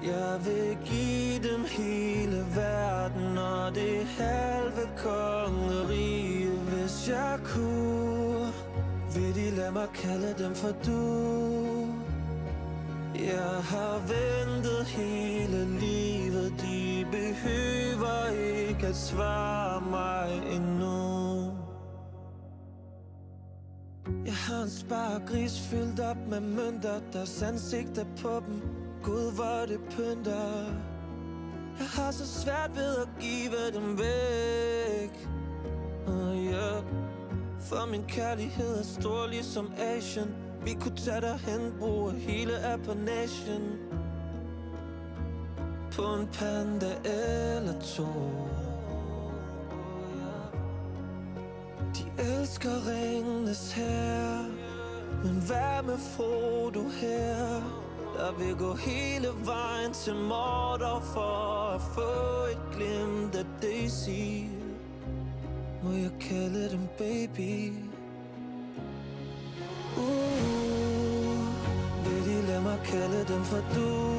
Jeg vil give dem hele verden Og det halve kongerige Hvis jeg kunne lad mig kalde dem for du. Jeg har ventet hele livet. De behøver ikke at svare mig endnu. Jeg har en spargris fyldt op med mønter Deres ansigter på dem. Gud, hvor det pynter. Jeg har så svært ved at give dem væk. Uh, yeah. For min kærlighed er stor ligesom Asian Vi kunne tage derhen, bruge hele Appanation På en panda eller to. De elsker ringenes her. Men hvad med Frodo her? Der vil gå hele vejen til Mordor For at få et glimt af Daisy. Må jeg kalde dem baby. Uh, vil de lade mig kalde dem for du?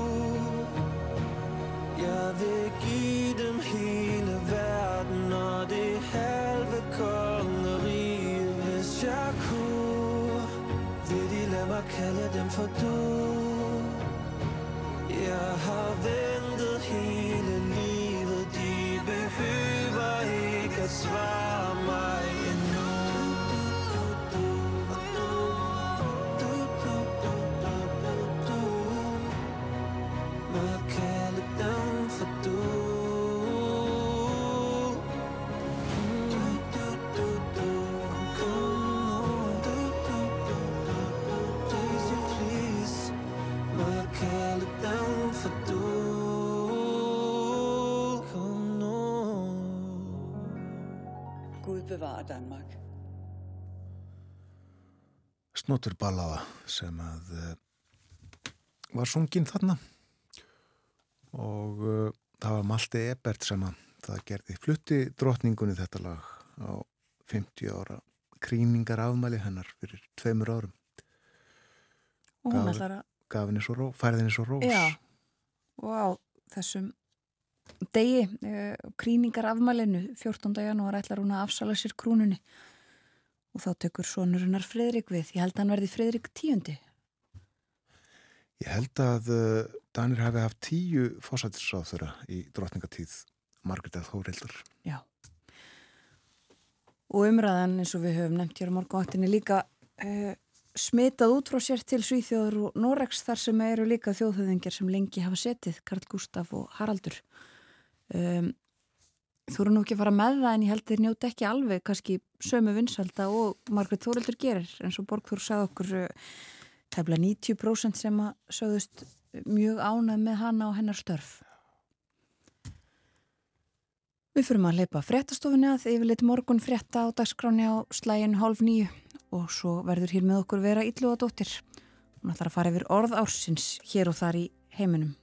Jeg vil give dem hele verden Og det halve kongerige Hvis jeg kunne. Vil de lade mig kalde dem for du? Jeg har ventet hele livet. De behøver ikke at svare. Bevarer Danmark. Snótur ballaða sem að uh, var sungin þarna. Og uh, það var Malte Ebert sem að það gerði flutti drotningunni þetta lag á 50 ára krýningar afmæli hennar fyrir tveimur árum. Og hún ætlar að, gaf henni svo ró, færði henni svo rós. Já, og á þessum degi, uh, kríningar afmælinu, 14. janúar ætlar hún að afsala sér krúnunni og þá tekur sonurinnar Friðrik við. Ég held að hann verði Friðrik tíundi. Ég held að uh, Danir hafi haft tíu fósættisráð þeirra í drotningatíð Margrét eða Þórildur Já. Og umræðan eins og við höfum nefnt hér á morgunvaktinni líka uh, smitað út frá sér til Svíþjóður og Noregs þar sem eru líka þjóðhöfðingjar sem lengi hafa setið, Karl Gustaf og Haraldur. Um, þú eru nú ekki að fara með það en ég held þeir njóti ekki alveg kannski sömu vinsalda og Margrét Þórildur gerir eins og Borgþór sagði okkur uh, tefla 90% sem að sögðust mjög ánað með hana og hennar störf. Við fyrum að leipa fréttastofunni að yfirleitt morgun frétta á dagskráni á slægin hálf nýju og svo verður hér með okkur vera Ylluadóttir. Hún ætlar að fara yfir orð ársins hér og þar í heiminum.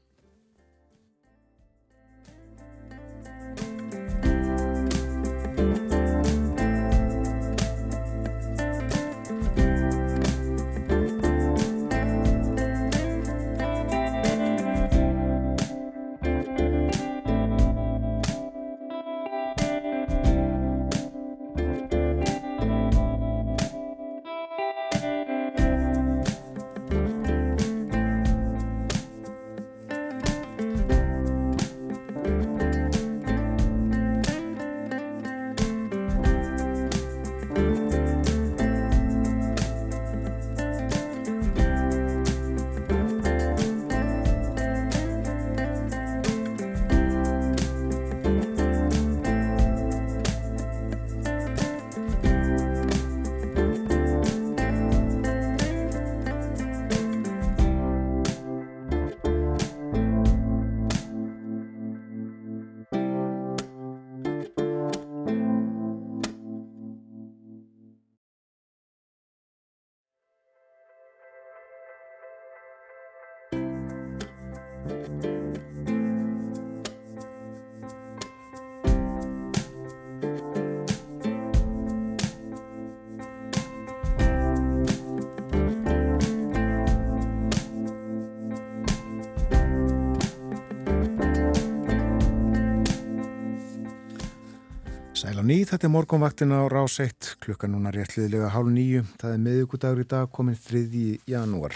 Á ný, þetta er morgunvaktin á rás 1, klukka núna réttliðilega hálf nýju, það er meðugudagur í dag komin 3. janúar.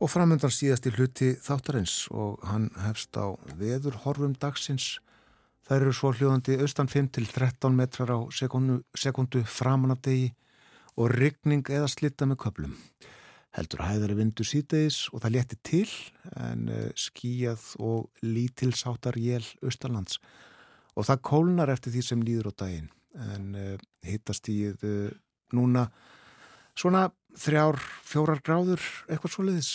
Og framöndan síðast í hluti þáttarins og hann hefst á veður horfum dagsins. Það eru svo hljóðandi austan 5 til 13 metrar á sekundu, sekundu framan af degi og ryggning eða slitta með köplum. Heldur hæðari vindu síðdeis og það létti til en eh, skíjað og lítilsáttar jél austalands og það kólnar eftir því sem líður á daginn. En uh, hittast í uh, núna svona þrjár, fjórar gráður eitthvað svo leiðis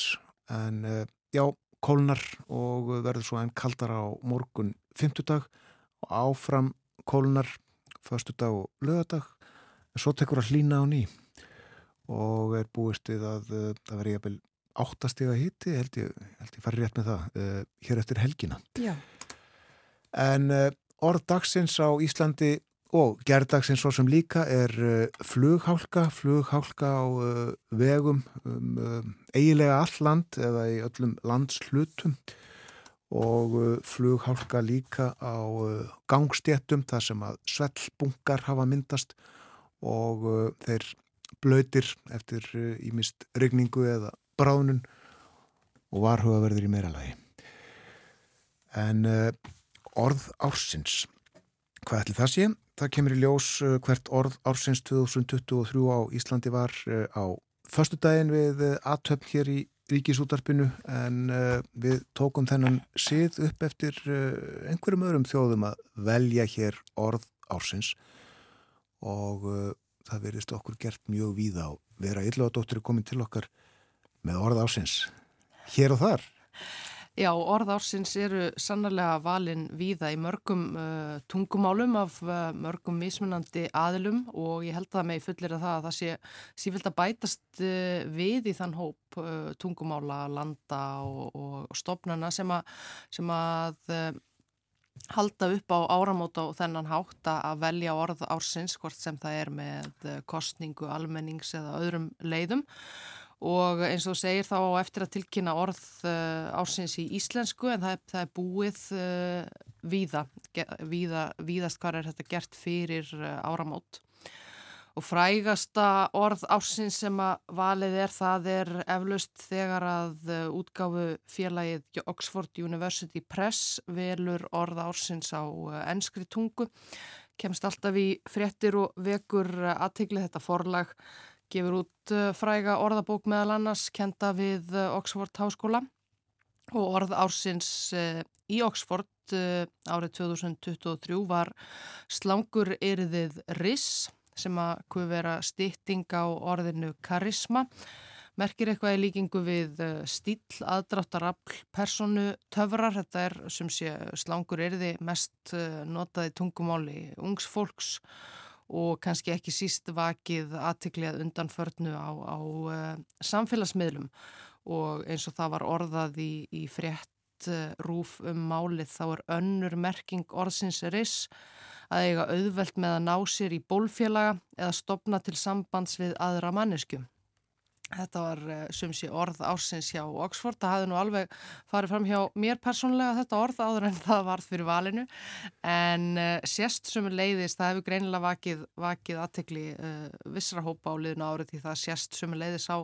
en uh, já, kólnar og verður svo enn kaldar á morgun fymtudag og áfram kólnar föstudag og lögadag en svo tekur að hlýna á ný. Og er búist við að það verður jafnvel áttastega hitti held ég, held ég farið rétt með það hér eftir helgina. Já. en orð dagsins á Íslandi og gerðdagsins svo sem líka er uh, flughálka, flughálka á uh, vegum um uh, eigilega all land eða í öllum landslutum og flughálka líka á gangstjéttum þar sem að svellbungar hafa myndast og þeir blöytir eftir ímist regningu eða bráðnun og varhugaverðir í meira lagi. En orð ársins. Hvað ætli það sé? Það kemur í ljós uh, hvert orð ársins 2023 á Íslandi var uh, á förstu daginn við uh, aðtöfn hér í ríkisútarpinu en við tókum þennan sið upp eftir einhverjum öðrum þjóðum að velja hér orð ársins og það verðist okkur gert mjög víða á vera illa og dóttir er komin til okkar með orð ársins hér og þar. Já, orðársins eru sannarlega valin víða í mörgum uh, tungumálum af uh, mörgum mismunandi aðilum og ég held það með fullir að það að það sé sífilt að bætast uh, við í þann hóp uh, tungumála, landa og, og, stopnana sem, a, sem að uh, halda upp á áramóta og þennan hátt að velja orð ársins hvort sem það er með uh, kostningu, almennings eða öðrum leiðum og eins og segir þá eftir að tilkynna orð uh, ársins í íslensku en það er, það er búið uh, víða, víða, víðast hvað er þetta gert fyrir uh, áramót. Og frægasta orð ársins sem að valið er það er eflaust þegar að útgáfu félagið Oxford University Press velur orð ársins á ennskri tungu. Kemst alltaf í fréttir og vekur aðteglið þetta forlag gefur út eh, fræga orðabók meðal annars kenda við eh, Oxford Háskóla og orð ársins eh, í Oxford árið 2023 var slangur eriðið RIS sem að kuð vera stýtting á orðinu karisma merkir eitthvað í líkingu við stíl, aðdráttarafl, personu, töfrar, þetta er sem sé slangur erði mest notaði tungumáli ungs fólks og kannski ekki síst vakið aðtiklið undanförnu á, á uh, samfélagsmiðlum og eins og það var orðað í, í frétt uh, rúf um málið þá er önnur merking orðsins riss að eiga auðvelt með að ná sér í bólfélaga eða stopna til sambands við aðra manneskum. Þetta var uh, eh, sumsi orð ársins hjá Oxford. Það hafði nú alveg farið fram hjá mér persónlega þetta orð áður en það varð fyrir valinu. En uh, sérst sem leiðist, það hefur greinilega vakið, vakið aðtekli uh, eh, vissra hópa á liðinu árið því það sérst sem leiðis á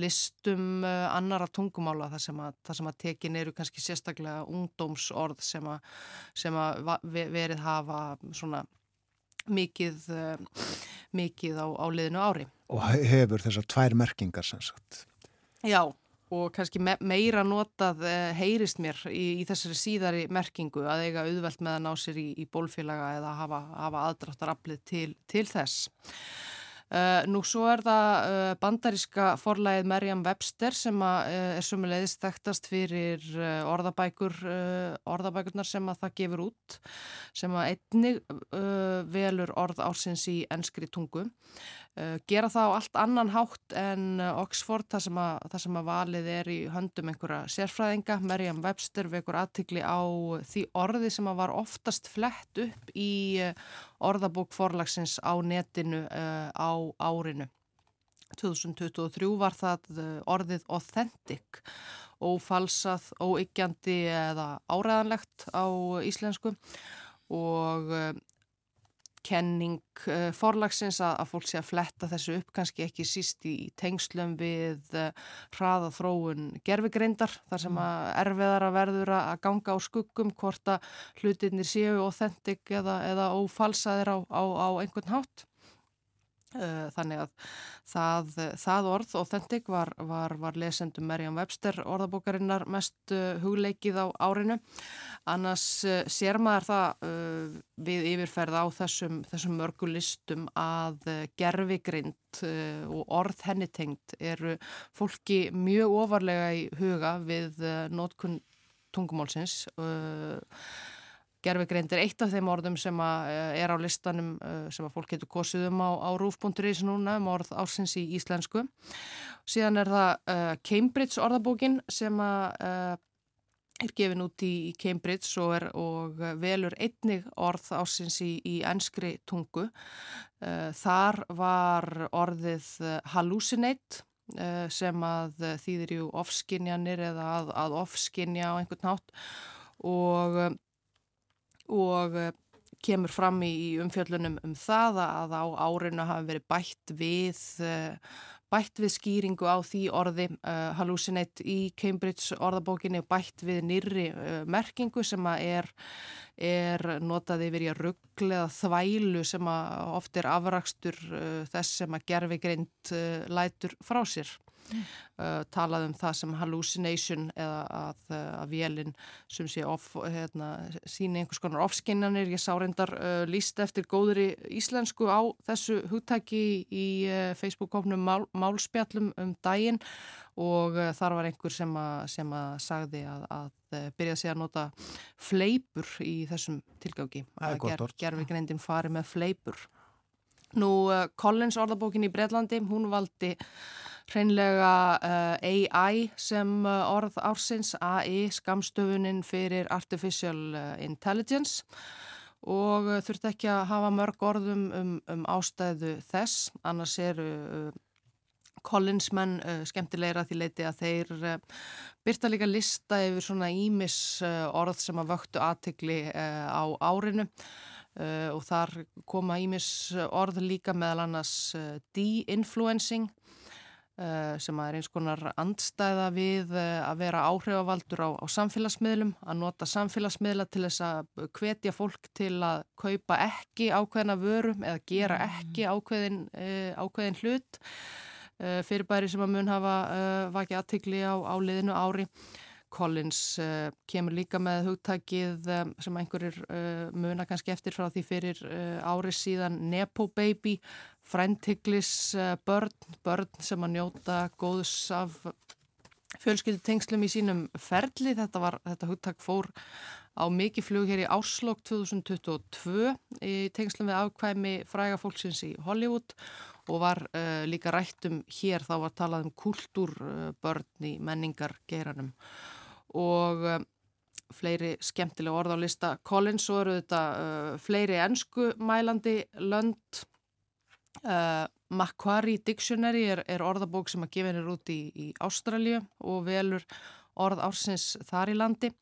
listum annara tungumála þar sem að, að tekin eru kannski sérstaklega ungdómsorð sem að, sem að verið hafa svona mikið, mikið á, á liðinu ári og hefur þessar tvær merkingar sem sagt. Já, og kannski me meira notað eh, heyrist mér í, í þessari síðari merkingu að eiga auðvelt með að ná sér í, í bólfélaga eða hafa, hafa aðdráttaraflið til, til þess. Uh, nú svo er það uh, bandaríska forlæðið Merjam Webster sem uh, er sumulegðist þekktast fyrir orðabækur, orðabækurnar sem að það gefur út sem að einnig velur orð ársins í ennskri tungu. Gera það á allt annan hátt en Oxford þar sem, að, þar sem að valið er í höndum einhverja sérfræðinga. Merjam Webster vekur aðtikli á því orði sem að var oftast flett upp í orðabók forlagsins á netinu á árinu. 2023 var það orðið authentic, ófalsað, óyggjandi eða áræðanlegt á íslensku og kenning uh, forlagsins að, að fólk sé að fletta þessu upp kannski ekki síst í tengslum við uh, hraða þróun gerfigreindar þar sem mm. að erfiðara verður að ganga á skuggum hvort að hlutinir séu authentic eða, eða ófalsaðir á, á, á einhvern hátt. Uh, þannig að það, það orð, authentic, var, var, var lesendum Merján Webster orðabókarinnar mest hugleikið á árinu. Annars uh, sér maður það við yfirferð á þessum, þessum mörgulistum að gerfigrind og orð henni tengt eru fólki mjög ofarlega í huga við nótkunn tungumálsins og Gerfegreind er eitt af þeim orðum sem eh, er á listanum eh, sem að fólk getur kosið um á, á rúf.is núna um orð ársins í íslensku. Síðan er það uh, Cambridge orðabókin sem að, uh, er gefin út í, Cambridge og, er, og velur einnig orð ársins í, í ennskri tungu. Þar var orðið hallucinate sem að þýðir jú ofskinjanir eða að, að ofskinja á einhvern nátt og og eh, kemur fram í umfjöllunum um það að á árinu hafi verið bætt við, eh, bætt við skýringu á því orði uh, hallucinate í Cambridge orðabókinni bætt við nýri uh, merkingu sem er, er notað yfir í að rugglega þvælu sem oft er afrakstur uh, þess sem að gerfi greint lætur frá sér. Uh, talað um það sem hallucination eða að, að vélinn sem sé off, hérna, síni einhvers konar ofskinnanir. Ég sá reyndar uh, líst eftir góðri íslensku á þessu hugtæki í uh, Facebook-kofnum mál, Málspjallum um daginn og uh, þar var einhver sem að, sem að sagði að, að uh, byrja sig að nota fleipur í þessum tilgáki. Að ger, gerfi fari með fleipur. Nú, Collins orðabókin í Breitlandi, hún valdi hreinlega uh, eh, AI sem uh, orð ársins, AI, skamstöfunin fyrir Artificial uh, Intelligence og þurft ekki að hafa mörg orðum um, um ástæðu þess, annars eru Collinsmenn skemmtilegra því leiti að þeir byrta líka lista yfir svona ímis orð sem að vöktu aðtegli á árinu og þar koma ímis orð líka meðal annars de-influencing Eh, sem er eins konar andstæða við eh, að vera áhrifavaldur á, á samfélagsmiðlum, að nota samfélagsmiðla til þess að hvetja fólk til að kaupa ekki ákveðina vörum eða gera mm. ekki ákveðin, eh, ákveðin hlut fyrirbæri sem að mun hafa vakið aðtikli á, á liðinu ári. Collins uh, kemur líka með hugtækið sem einhverjir muna kannski eftir frá því fyrir árið síðan Nepo Baby, fræntiklis börn, börn sem að njóta góðs af fjölskyldu tengslum í sínum ferli. Þetta, var, þetta hugtæk fór á mikið flug hér í Áslokk 2022 í tengslum við afkvæmi fræga fólksins í Hollywood og var uh, líka rættum hér þá var talað um kultúrbörn í menningargeiranum. Og uh, fleiri skemmtilega orð á lista. Collins og eru þetta uh, fleiri ennsku mælandi lönd Macquarie Dictionary er, er orðabók sem að gefa henni út í, í Ástralju og velur orð ársins þar í landi.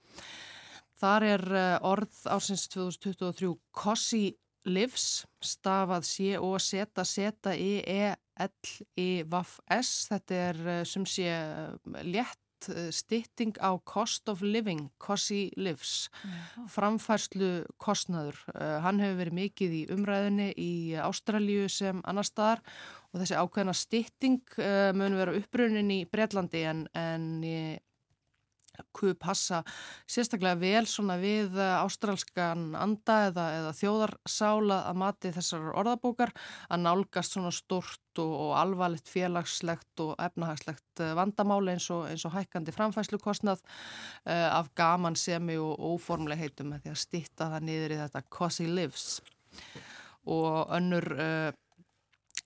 Þar er orð ársins 2023 Kossi Livs, stafað C-O-Z-Z-I-E-L-I-V-S. Þetta er eh, sem sé eh, létt eh, stytting á cost of living, Kossi Livs, framfærslu kostnaður. Hann hefur verið mikið í umræðinni í Ástralju sem annar staðar og þessi ákveðna stytting mun vera uppbrunnin í Breitlandi en, en kuð passa sérstaklega vel svona við eh, ástrálskan anda eða, eða þjóðarsála að mati þessar orðabókar að nálgast svona stort og, og alvarlegt félagslegt og efnahagslegt eh, vandamáli eins og, eins og hækkandi framfæslukostnað uh, af gaman semi og óformleg heitum því að stitta það niður í þetta Cozy Lives. Og önnur uh,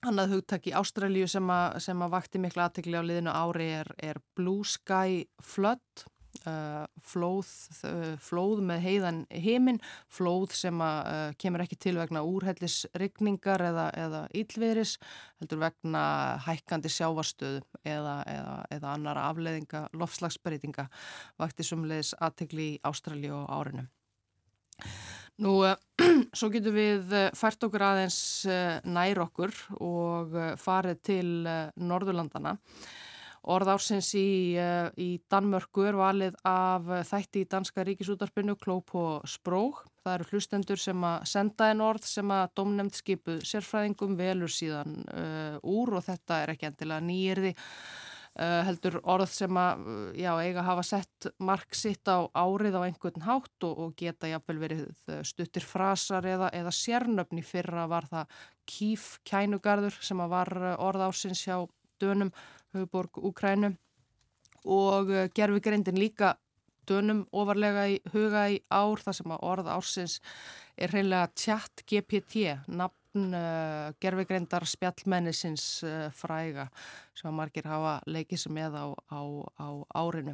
Annað hugtak í Ástralju sem að, sem að vakti miklu aðtekli á liðinu ári er, er Blue Sky Flood Uh, flóð, uh, flóð með heiðan heiminn, flóð sem að, uh, kemur ekki til vegna úrhellisrygningar eða, eða yllveris, heldur vegna hækkandi sjávarstöðu eða, eða, eða annar afleðinga lofslagsbreytinga vakti sumleis aðtegli í Ástrali og árinu. Nú, svo getur við fært okkur aðeins nær okkur og farið til Norðurlandana Orð ársins í, uh, í Danmörku er valið af þætti í Danska ríkisútarpinu Klóp og Sprók. Það eru hlustendur sem að senda einn orð sem að domnemnd skipu sérfræðingum velur síðan uh, úr og þetta er ekki endilega nýjirði. Uh, heldur orð sem að já, eiga hafa sett mark sitt á árið á einhvern hátt og, og geta jafnvel verið stuttir frasar eða, eða sérnöfni fyrra var það Kíf Kænugarður sem að var orð ársins hjá dönum höfuborg Úkrænu og eh, gerfi greindin líka dönum ofarlega í huga í ár þar sem að orð ársins er hreinlega tjatt GPT, nafn uh, gerfi greindar spjallmennisins uh, fræga sem margir hafa leikið sem með á, á, á árinu.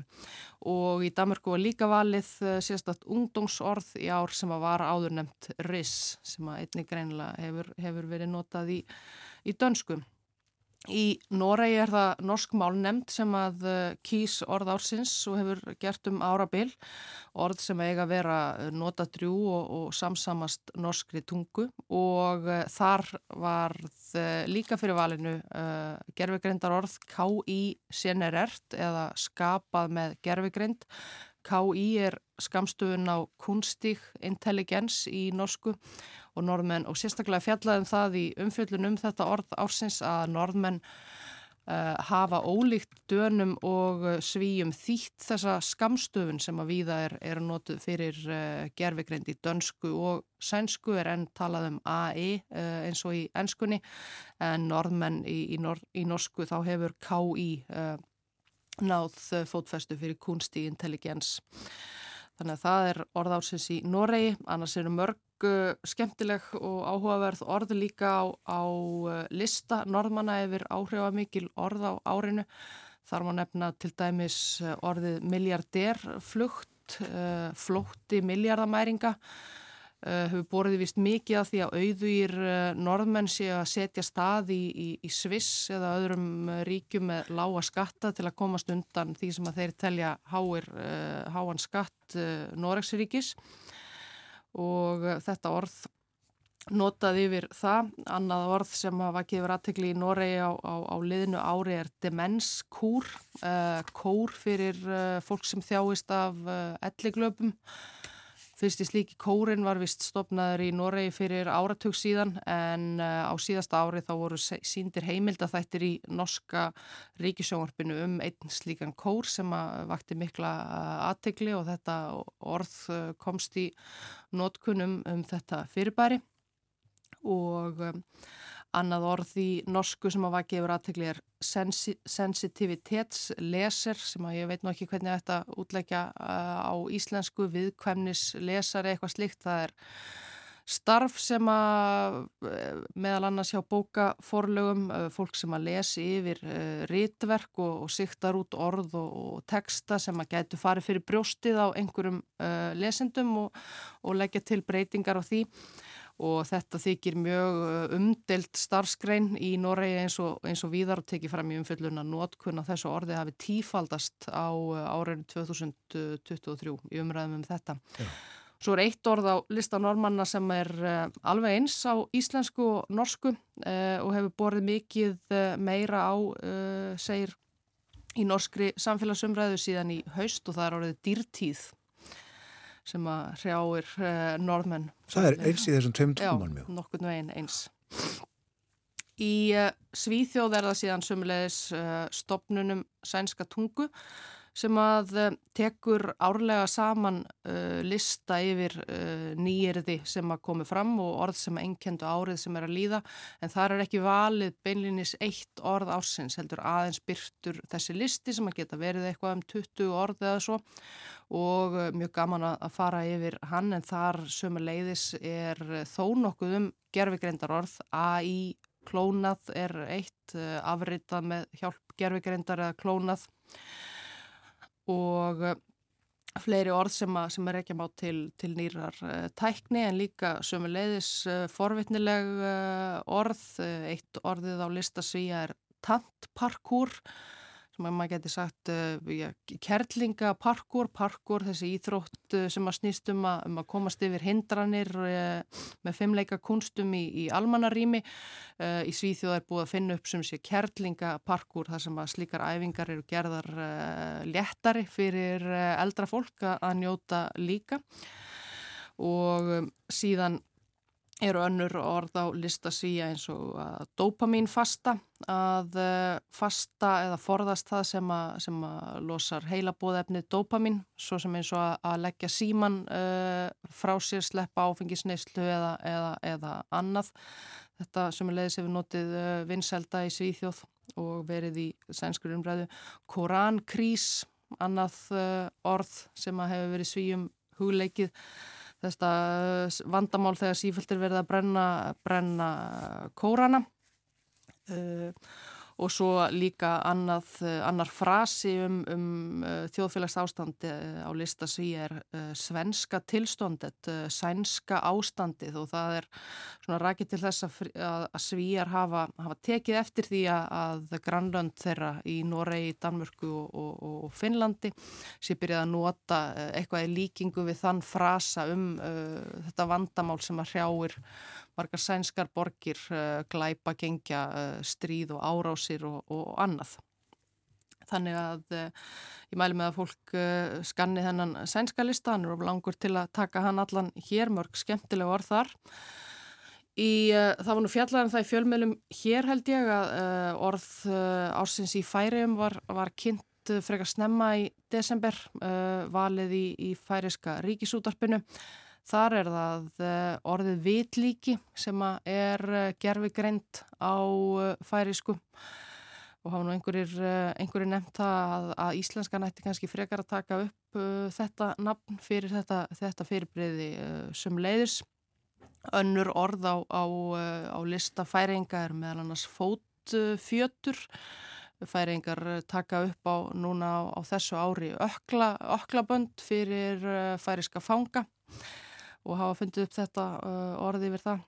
Og í Danmarku var líka valið uh, sérstatt ungdómsorð í ár sem að var áður nefnt RIS sem að einni greinlega hefur, hefur verið notað í, í dönsku. Í Noregi er það norsk málnemnd sem að eh, kýs orð ársins og hefur gert um árabil orð sem eiga að vera eh, nota drjú og, og samsamast norskri tungu og uh, þar var líka fyrir valinu uh, gerfigreindar orð K.I. senerert eða skapað með gerfigreind. K.I. er skamstöfun á kunstig intelligens í norsku og norðmenn og sérstaklega fjallaðum það í umfjöllun um þetta orð ársins að norðmenn uh, hafa ólíkt dönum og uh, svíjum þýtt þessa skamstöfun sem að víða er, er notuð fyrir uh, gerfigreind í dönsku og sænsku er enn talað um AI uh, eins og í ennskunni en norðmenn í, í, nor í norsku þá hefur KI náð fótfestu fyrir kunsti intelligens. Þannig að það er orðársins í Noregi, annars eru mörg uh, skemmtileg og áhugaverð orð líka á, á uh, lista norðmanna yfir áhrifamikil orð á árinu. Þar má nefna til dæmis uh, orðið miljardérflugt, flótti miljardamæringa, hefur borðið vist mikið af því að auðvýr uh, norðmenn sé að setja stað í, í, í Sviss eða öðrum ríkjum með lága skatta til að komast undan því sem að þeir telja háir, háan skatt Noregsríkis og eh, þetta orð notaði yfir það. Annað orð sem hafa gefur aðtekli í Noregi á, á, á liðinu ári er demenskúr, kór fyrir fólk sem þjáist af elliglöpum. Fyrst í slíki kórin var vist stopnaður í Noregi fyrir áratug síðan en uh, á síðasta ári þá voru síndir heimildathættir í norska ríkisjónvarpinu um einn slíkan kór sem vakti mikla uh, aðtegli og þetta orð komst í notkunum um þetta fyrirbæri. Og Annað orð í norsku sem að vakið yfir aðtegli er sensi sensitivitetsleser sem að ég veit nú ekki hvernig þetta útleggja uh, á íslensku viðkvæmnislesari eitthvað slikt. Það er starf sem að uh, meðal annars hjá bókaforlögum, uh, fólk sem að lesi yfir rítverk og, og siktar út orð og, og texta sem að gætu farið fyrir brjóstið á einhverjum lesendum og, og leggja til breytingar á því og þetta þykir mjög uh, umdelt starfskrein í Noregi eins og, eins og viðar tekið fram í umfylluna notkunna þessu orði hafi tífaldast á uh, árið 2023 í umræðum um þetta. Já. Svo er eitt orð á lista normanna sem er uh, alveg eins á íslensku og norsku uh, og hefur borðið mikið uh, meira á, uh, segir í norskri samfélagsumræðu síðan í haust og það er orðið dýrtíð sem að hrjáir uh, norðmenn. Það er eins í þessum tveim tóman mjög. Já, nokkur nú einn eins. Í uh, Svíþjóð er það síðan sömulegis uh, stopnunum sænska tungu sem að eh, tekur árlega saman uh, lista yfir uh, nýjirði sem að komi fram og orð sem enkendu árið sem er að líða. En það er ekki valið beinlinis eitt orð ársins heldur aðeins byrtur þessi listi sem að geta verið eitthvað um 20 orð eða svo. Og uh, mjög gaman að fara yfir hann en þar sömu leiðis er þó nokkuð um gerfigreindar orð AI klónað er eitt afritað með hjálp gerfigreindar eða klónað og eh, fleiri orð sem, að, sem er ekki má til, til nýrar uh, tækni en líka sömuleiðis uh, forvitnileg orð. Eitt orðið á listasvíja er tantparkúr maður geti sagt uh, kerlinga parkur, parkur þessi íþrótt uh, sem að snýst um að, um að komast yfir hindranir uh, með fimmleika kunstum í, í almannarými. Í Svíþjóða er búið að finna upp sem sé kerlinga parkur þar sem að slíkar æfingar eru gerðar léttari fyrir eldra fólk að njóta líka. Og síðan eru önnur orð á listasvíja eins og að dopamin fasta, að fasta eða forðast það sem að, sem að losar heilabóðefnið dopamin, svo sem eins og að, að leggja síman uh, frá sér, sleppa áfengisneislu eða, eða, eða annað. Þetta sem er leiðis hefur notið uh, vinselda í Svíþjóð og verið í sænskur umræðu. Korankrís, annað uh, orð sem að hefur verið svíjum hugleikið þetta vandamál þegar sífæltir verða að brenna, brenna kórana. Uh, og svo líka annað, annar frasi um, um uh, þjóðfélags ástandi uh, á lista sví er svenska tilstóndet, sænska ástandið. Og það er svona rækið til þess að, að svíjar hafa, hafa tekið eftir því að grannlönd þeirra í Noregi, Danmörku og, og, og Finnlandi sé byrjað að nota eitthvað í líkingu við þann frasa um uh, þetta vandamál sem að hrjáir margar sænskar borgir, uh, glæpa, gengja, uh, stríð og árásir og, og annað. Þannig að uh, ég mælu með að fólk skanni þennan sænska lista, hann er langur til að taka hann allan hér, mörg skemmtilega orð þar. Í, það var nú fjallar en það í fjölmjölum hér held ég að orð ársins í færium var, var kynnt frekar snemma í desember, valið í, í færiska ríkisútarpinu. Þar er það eh, orðið vitlíki sem er eh, gerfi greint á eh, færisku og hafa nú einhverjir, einhverjir nefnt að, að íslenska nætti kannski frekar að taka upp þetta nafn fyrir þetta, þetta fyrirbreyði sem leiðis. Önnur orð á, á, á lista færinga er meðal annars fótfjötur. Færingar taka upp á núna á, á þessu ári ökla, öklabönd fyrir færiska fanga og hafa fundið upp þetta uh, orði yfir það.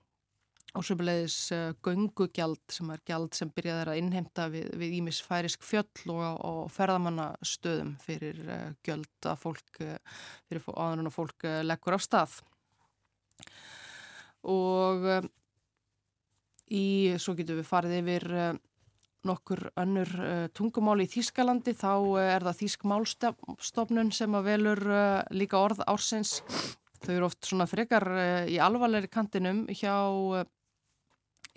Og sömulegis uh, göngugjald sem er gjald sem byrjaði að innheimta við ímis færisk fjöll og, og ferðamannastöðum fyrir uh, gjöld að fólk, fyrir áður en að fólk leggur á stað. Og í, svo getur við farið yfir nokkur önnur uh, tungumál í Þískalandi þá er það Þísk málstofnun sem að velur líka orð ársins þau eru oft svona frekar uh, í alvarleiri kantinum hjá,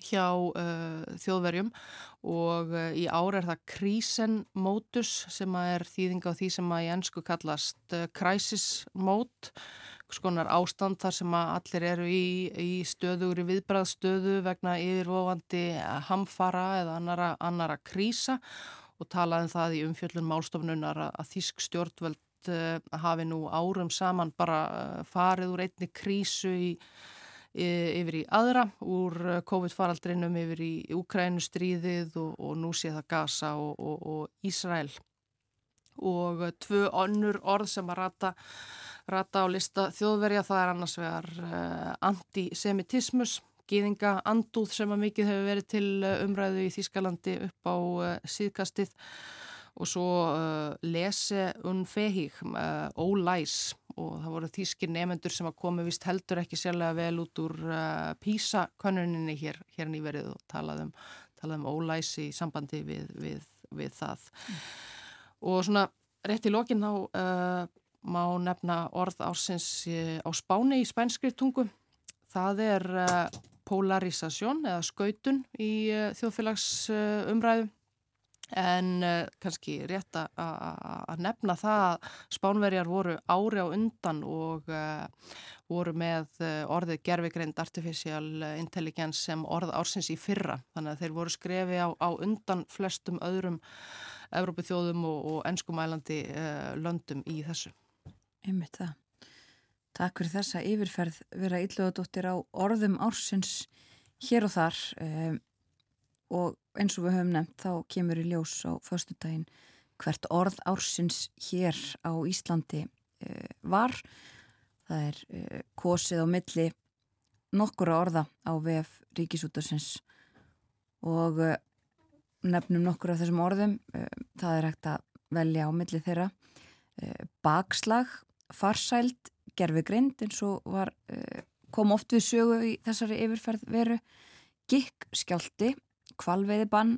hjá uh, þjóðverjum og uh, í ára er það krísenmótus sem er þýðinga á því sem að í ennsku kallast crisis mode skonar ástand þar sem að allir eru í, í stöðugri viðbræðstöðu vegna yfirvofandi hamfara eða annara, annara krísa og talaði um það í umfjöllun málstofnunar að þísk stjórnvöld uh, hafi nú árum saman bara uh, farið úr einni krísu í, yfir í aðra, úr uh, COVID-faraldrinum yfir í Ukrænustríðið og, og nú sé það Gaza og, og, og Ísrael. Og tvö önnur orð sem að rata, rata á lista þjóðverja það er annars vegar antisemitismus gýðinga andúð sem að mikið hefur verið til umræðu í Þýskalandi upp á síðkastið og svo uh, lese unfehík, uh, ólæs og það voru þýskir nefendur sem að komi vist heldur ekki sérlega vel út úr uh, písakönnuninni hér, hér nýverið og talaðum, talaðum ólæs í sambandi við, við, við það. Mm. Og svona rétt í lokin uh, má nefna orð ársins á spáni í spænskri tungu. Það er polarisasjón eða skautun í þjóðfélagsumræðu en uh, kannski rétt að nefna það að spánverjar voru ári á undan og uh, voru með orðið gerfigreind artificial intelligence sem orð ársins í fyrra þannig að þeir voru skrefi á, á undan flestum öðrum Evrópið þjóðum og, og ennskumælandi löndum í þessu. Ymmiðt það. Takk fyrir þessa yfirferð vera ylluðadóttir á orðum ársins hér og þar um, og eins og við höfum nefnt þá kemur í ljós á förstu daginn hvert orð ársins hér á Íslandi uh, var. Það er uh, kosið á milli nokkura orða á VF Ríkisútarsins og uh, nefnum nokkur af þessum orðum. Það er hægt að velja á milli þeirra. Bakslag, farsæld, gerfi grind eins og var, kom oft við sögu í þessari yfirferð veru gikk skjálti, kvalveiðibann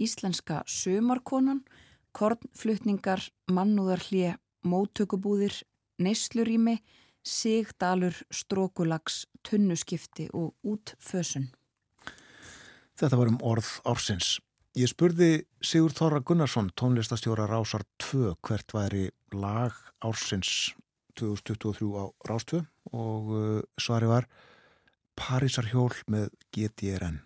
íslenska sömarkonan kornflutningar mannúðarhlið, móttökubúðir neyslurími, sigdalur strókulags, tunnuskipti og útfösun. Þetta var um orð ársins. Ég spurði Sigur Þorra Gunnarsson, tónlistastjóra Rásar 2, hvert væri lag ársins 2023 á Rástvö og uh, svari var Parísarhjól með GTRN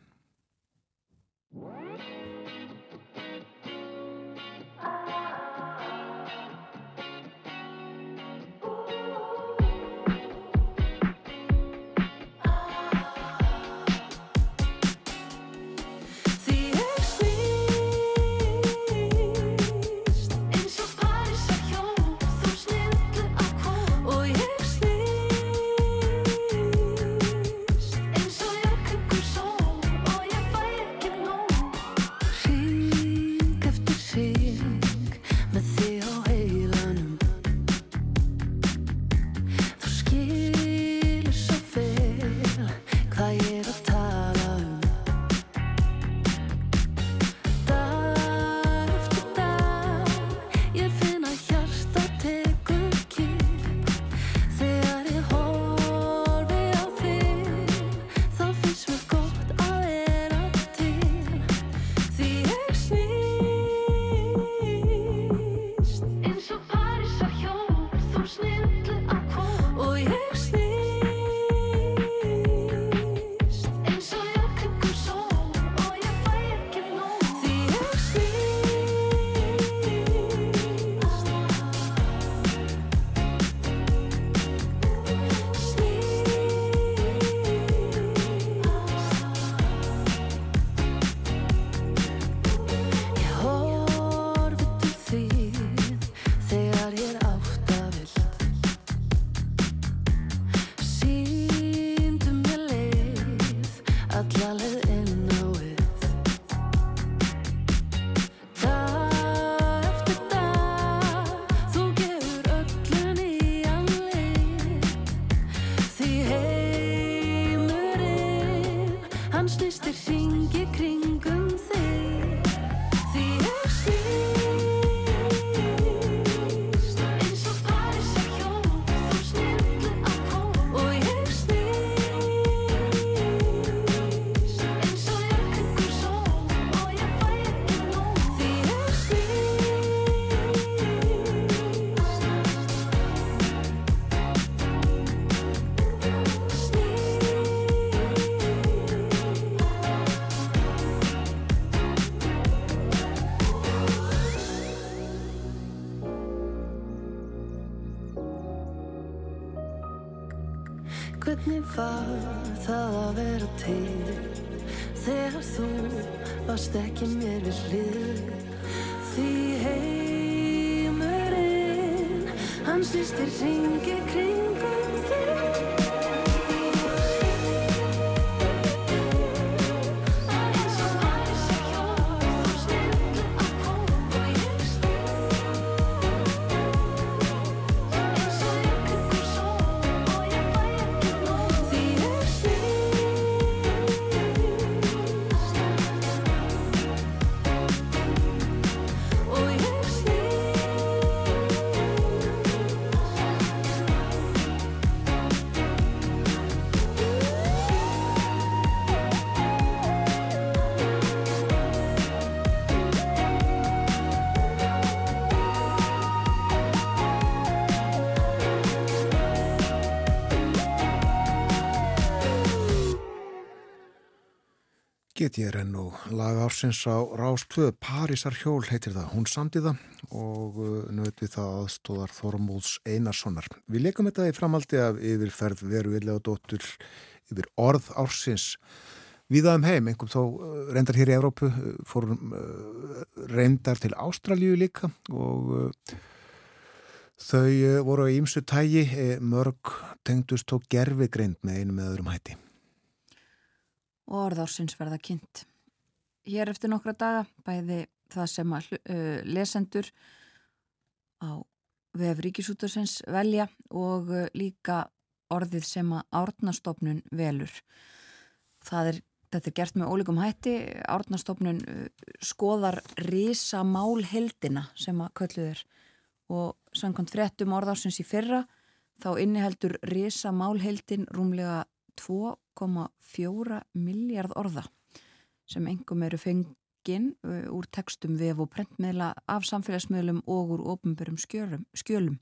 Get ég renn og laga ársins á Rástvö, Parísar hjól heitir það, hún samdi það og uh, nöðt við það aðstóðar Þormóðs Einarssonar. Við leikum þetta í framaldi af yfirferð veru og dóttur yfir orð ársins. Viðaðum heim, einhverjum þó uh, reyndar hér í Evrópu, uh, fórum reyndar til Ástralju líka og þau voru á ímsu tægi, mörg tengdust tók gerfigreind með einu með öðrum hætti og orðársins verða kynnt. Hér eftir nokkra daga bæði það sem að uh, lesendur á vef Ríkisútursins velja og uh, líka orðið sem að árnastofnun velur. Það er, þetta er gert með ólíkum hætti. Árnastofnun uh, skoðar risa málheldina sem að kölluður og samkvæmt fréttum orðársins í fyrra þá inniheldur risa málheldin rúmlega 2,4 miljard orða sem engum eru fengin uh, úr tekstum vef og prentmiðla af samfélagsmiðlum og úr ofnbörum skjölum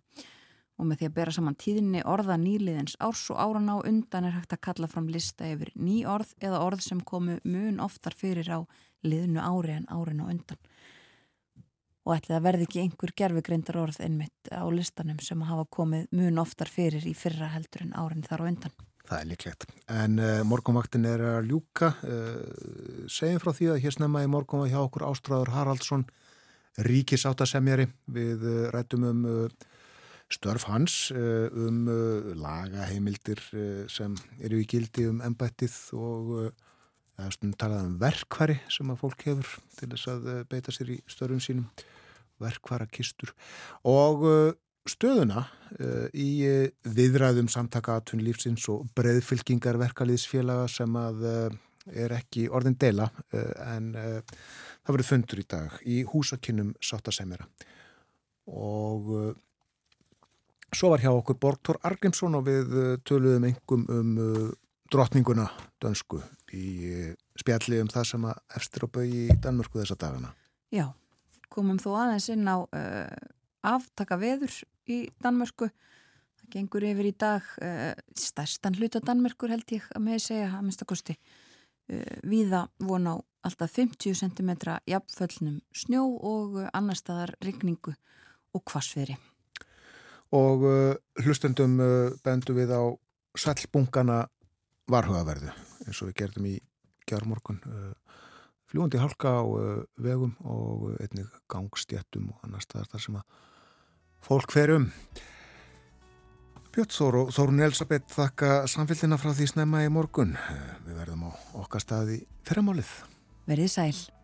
og með því að bera saman tíðinni orða nýliðins árs og áran á undan er hægt að kalla fram lista yfir ný orð eða orð sem komu mun oftar fyrir á liðnu ári en árin á undan og ætli að verði ekki einhver gerfugreindar orð einmitt á listanum sem hafa komið mun oftar fyrir í fyrra heldur en árin þar á undan. Það er líklegt. En uh, morgunvaktin er að ljúka. Uh, segjum frá því að hér snemma í morgunvaktin hjá okkur Ástráður Haraldsson, ríkisáttasemjari. Við uh, rættum um störf hans, um lagaheimildir sem eru í gildi um ennbættið og talað um verkvari sem að fólk hefur til þess að beita sér í störfum sínum. Verkvarakistur. Og stöðuna uh, í uh, viðræðum samtaka aðtun lífsins og breyðfylkingar verkaliðsfélaga sem að uh, er ekki orðin dela en það verið fundur í dag í húsakinnum sáttasemjara og svo var hjá okkur Borgþór Argrímsson og við töluðum engum um drotninguna dönsku í spjalli um það sem að efstir á bau í Danmörku þessa dagana. Já, komum þó aðeins inn á aftaka veður í Danmörku. Það gengur yfir í dag uh, stærstan hluta Danmörkur held ég að með segja að minnstakosti. Uh, eh, Víða von á alltaf 50 cm jafnföllnum snjó og uh, annar staðar rigningu og kvasveri. Og hlustendum bendu við á sallbungana varhugaverðu eins og við gerðum í gjármorgun fljúandi halka á vegum og einnig gangstjættum og annar staðar þar sem að fólk fer um. Björn Þóru og Þórun Elisabeth þakka samfélgina frá því snemma í morgun. Við verðum á okkar staði fyrramálið. Verðið sæl.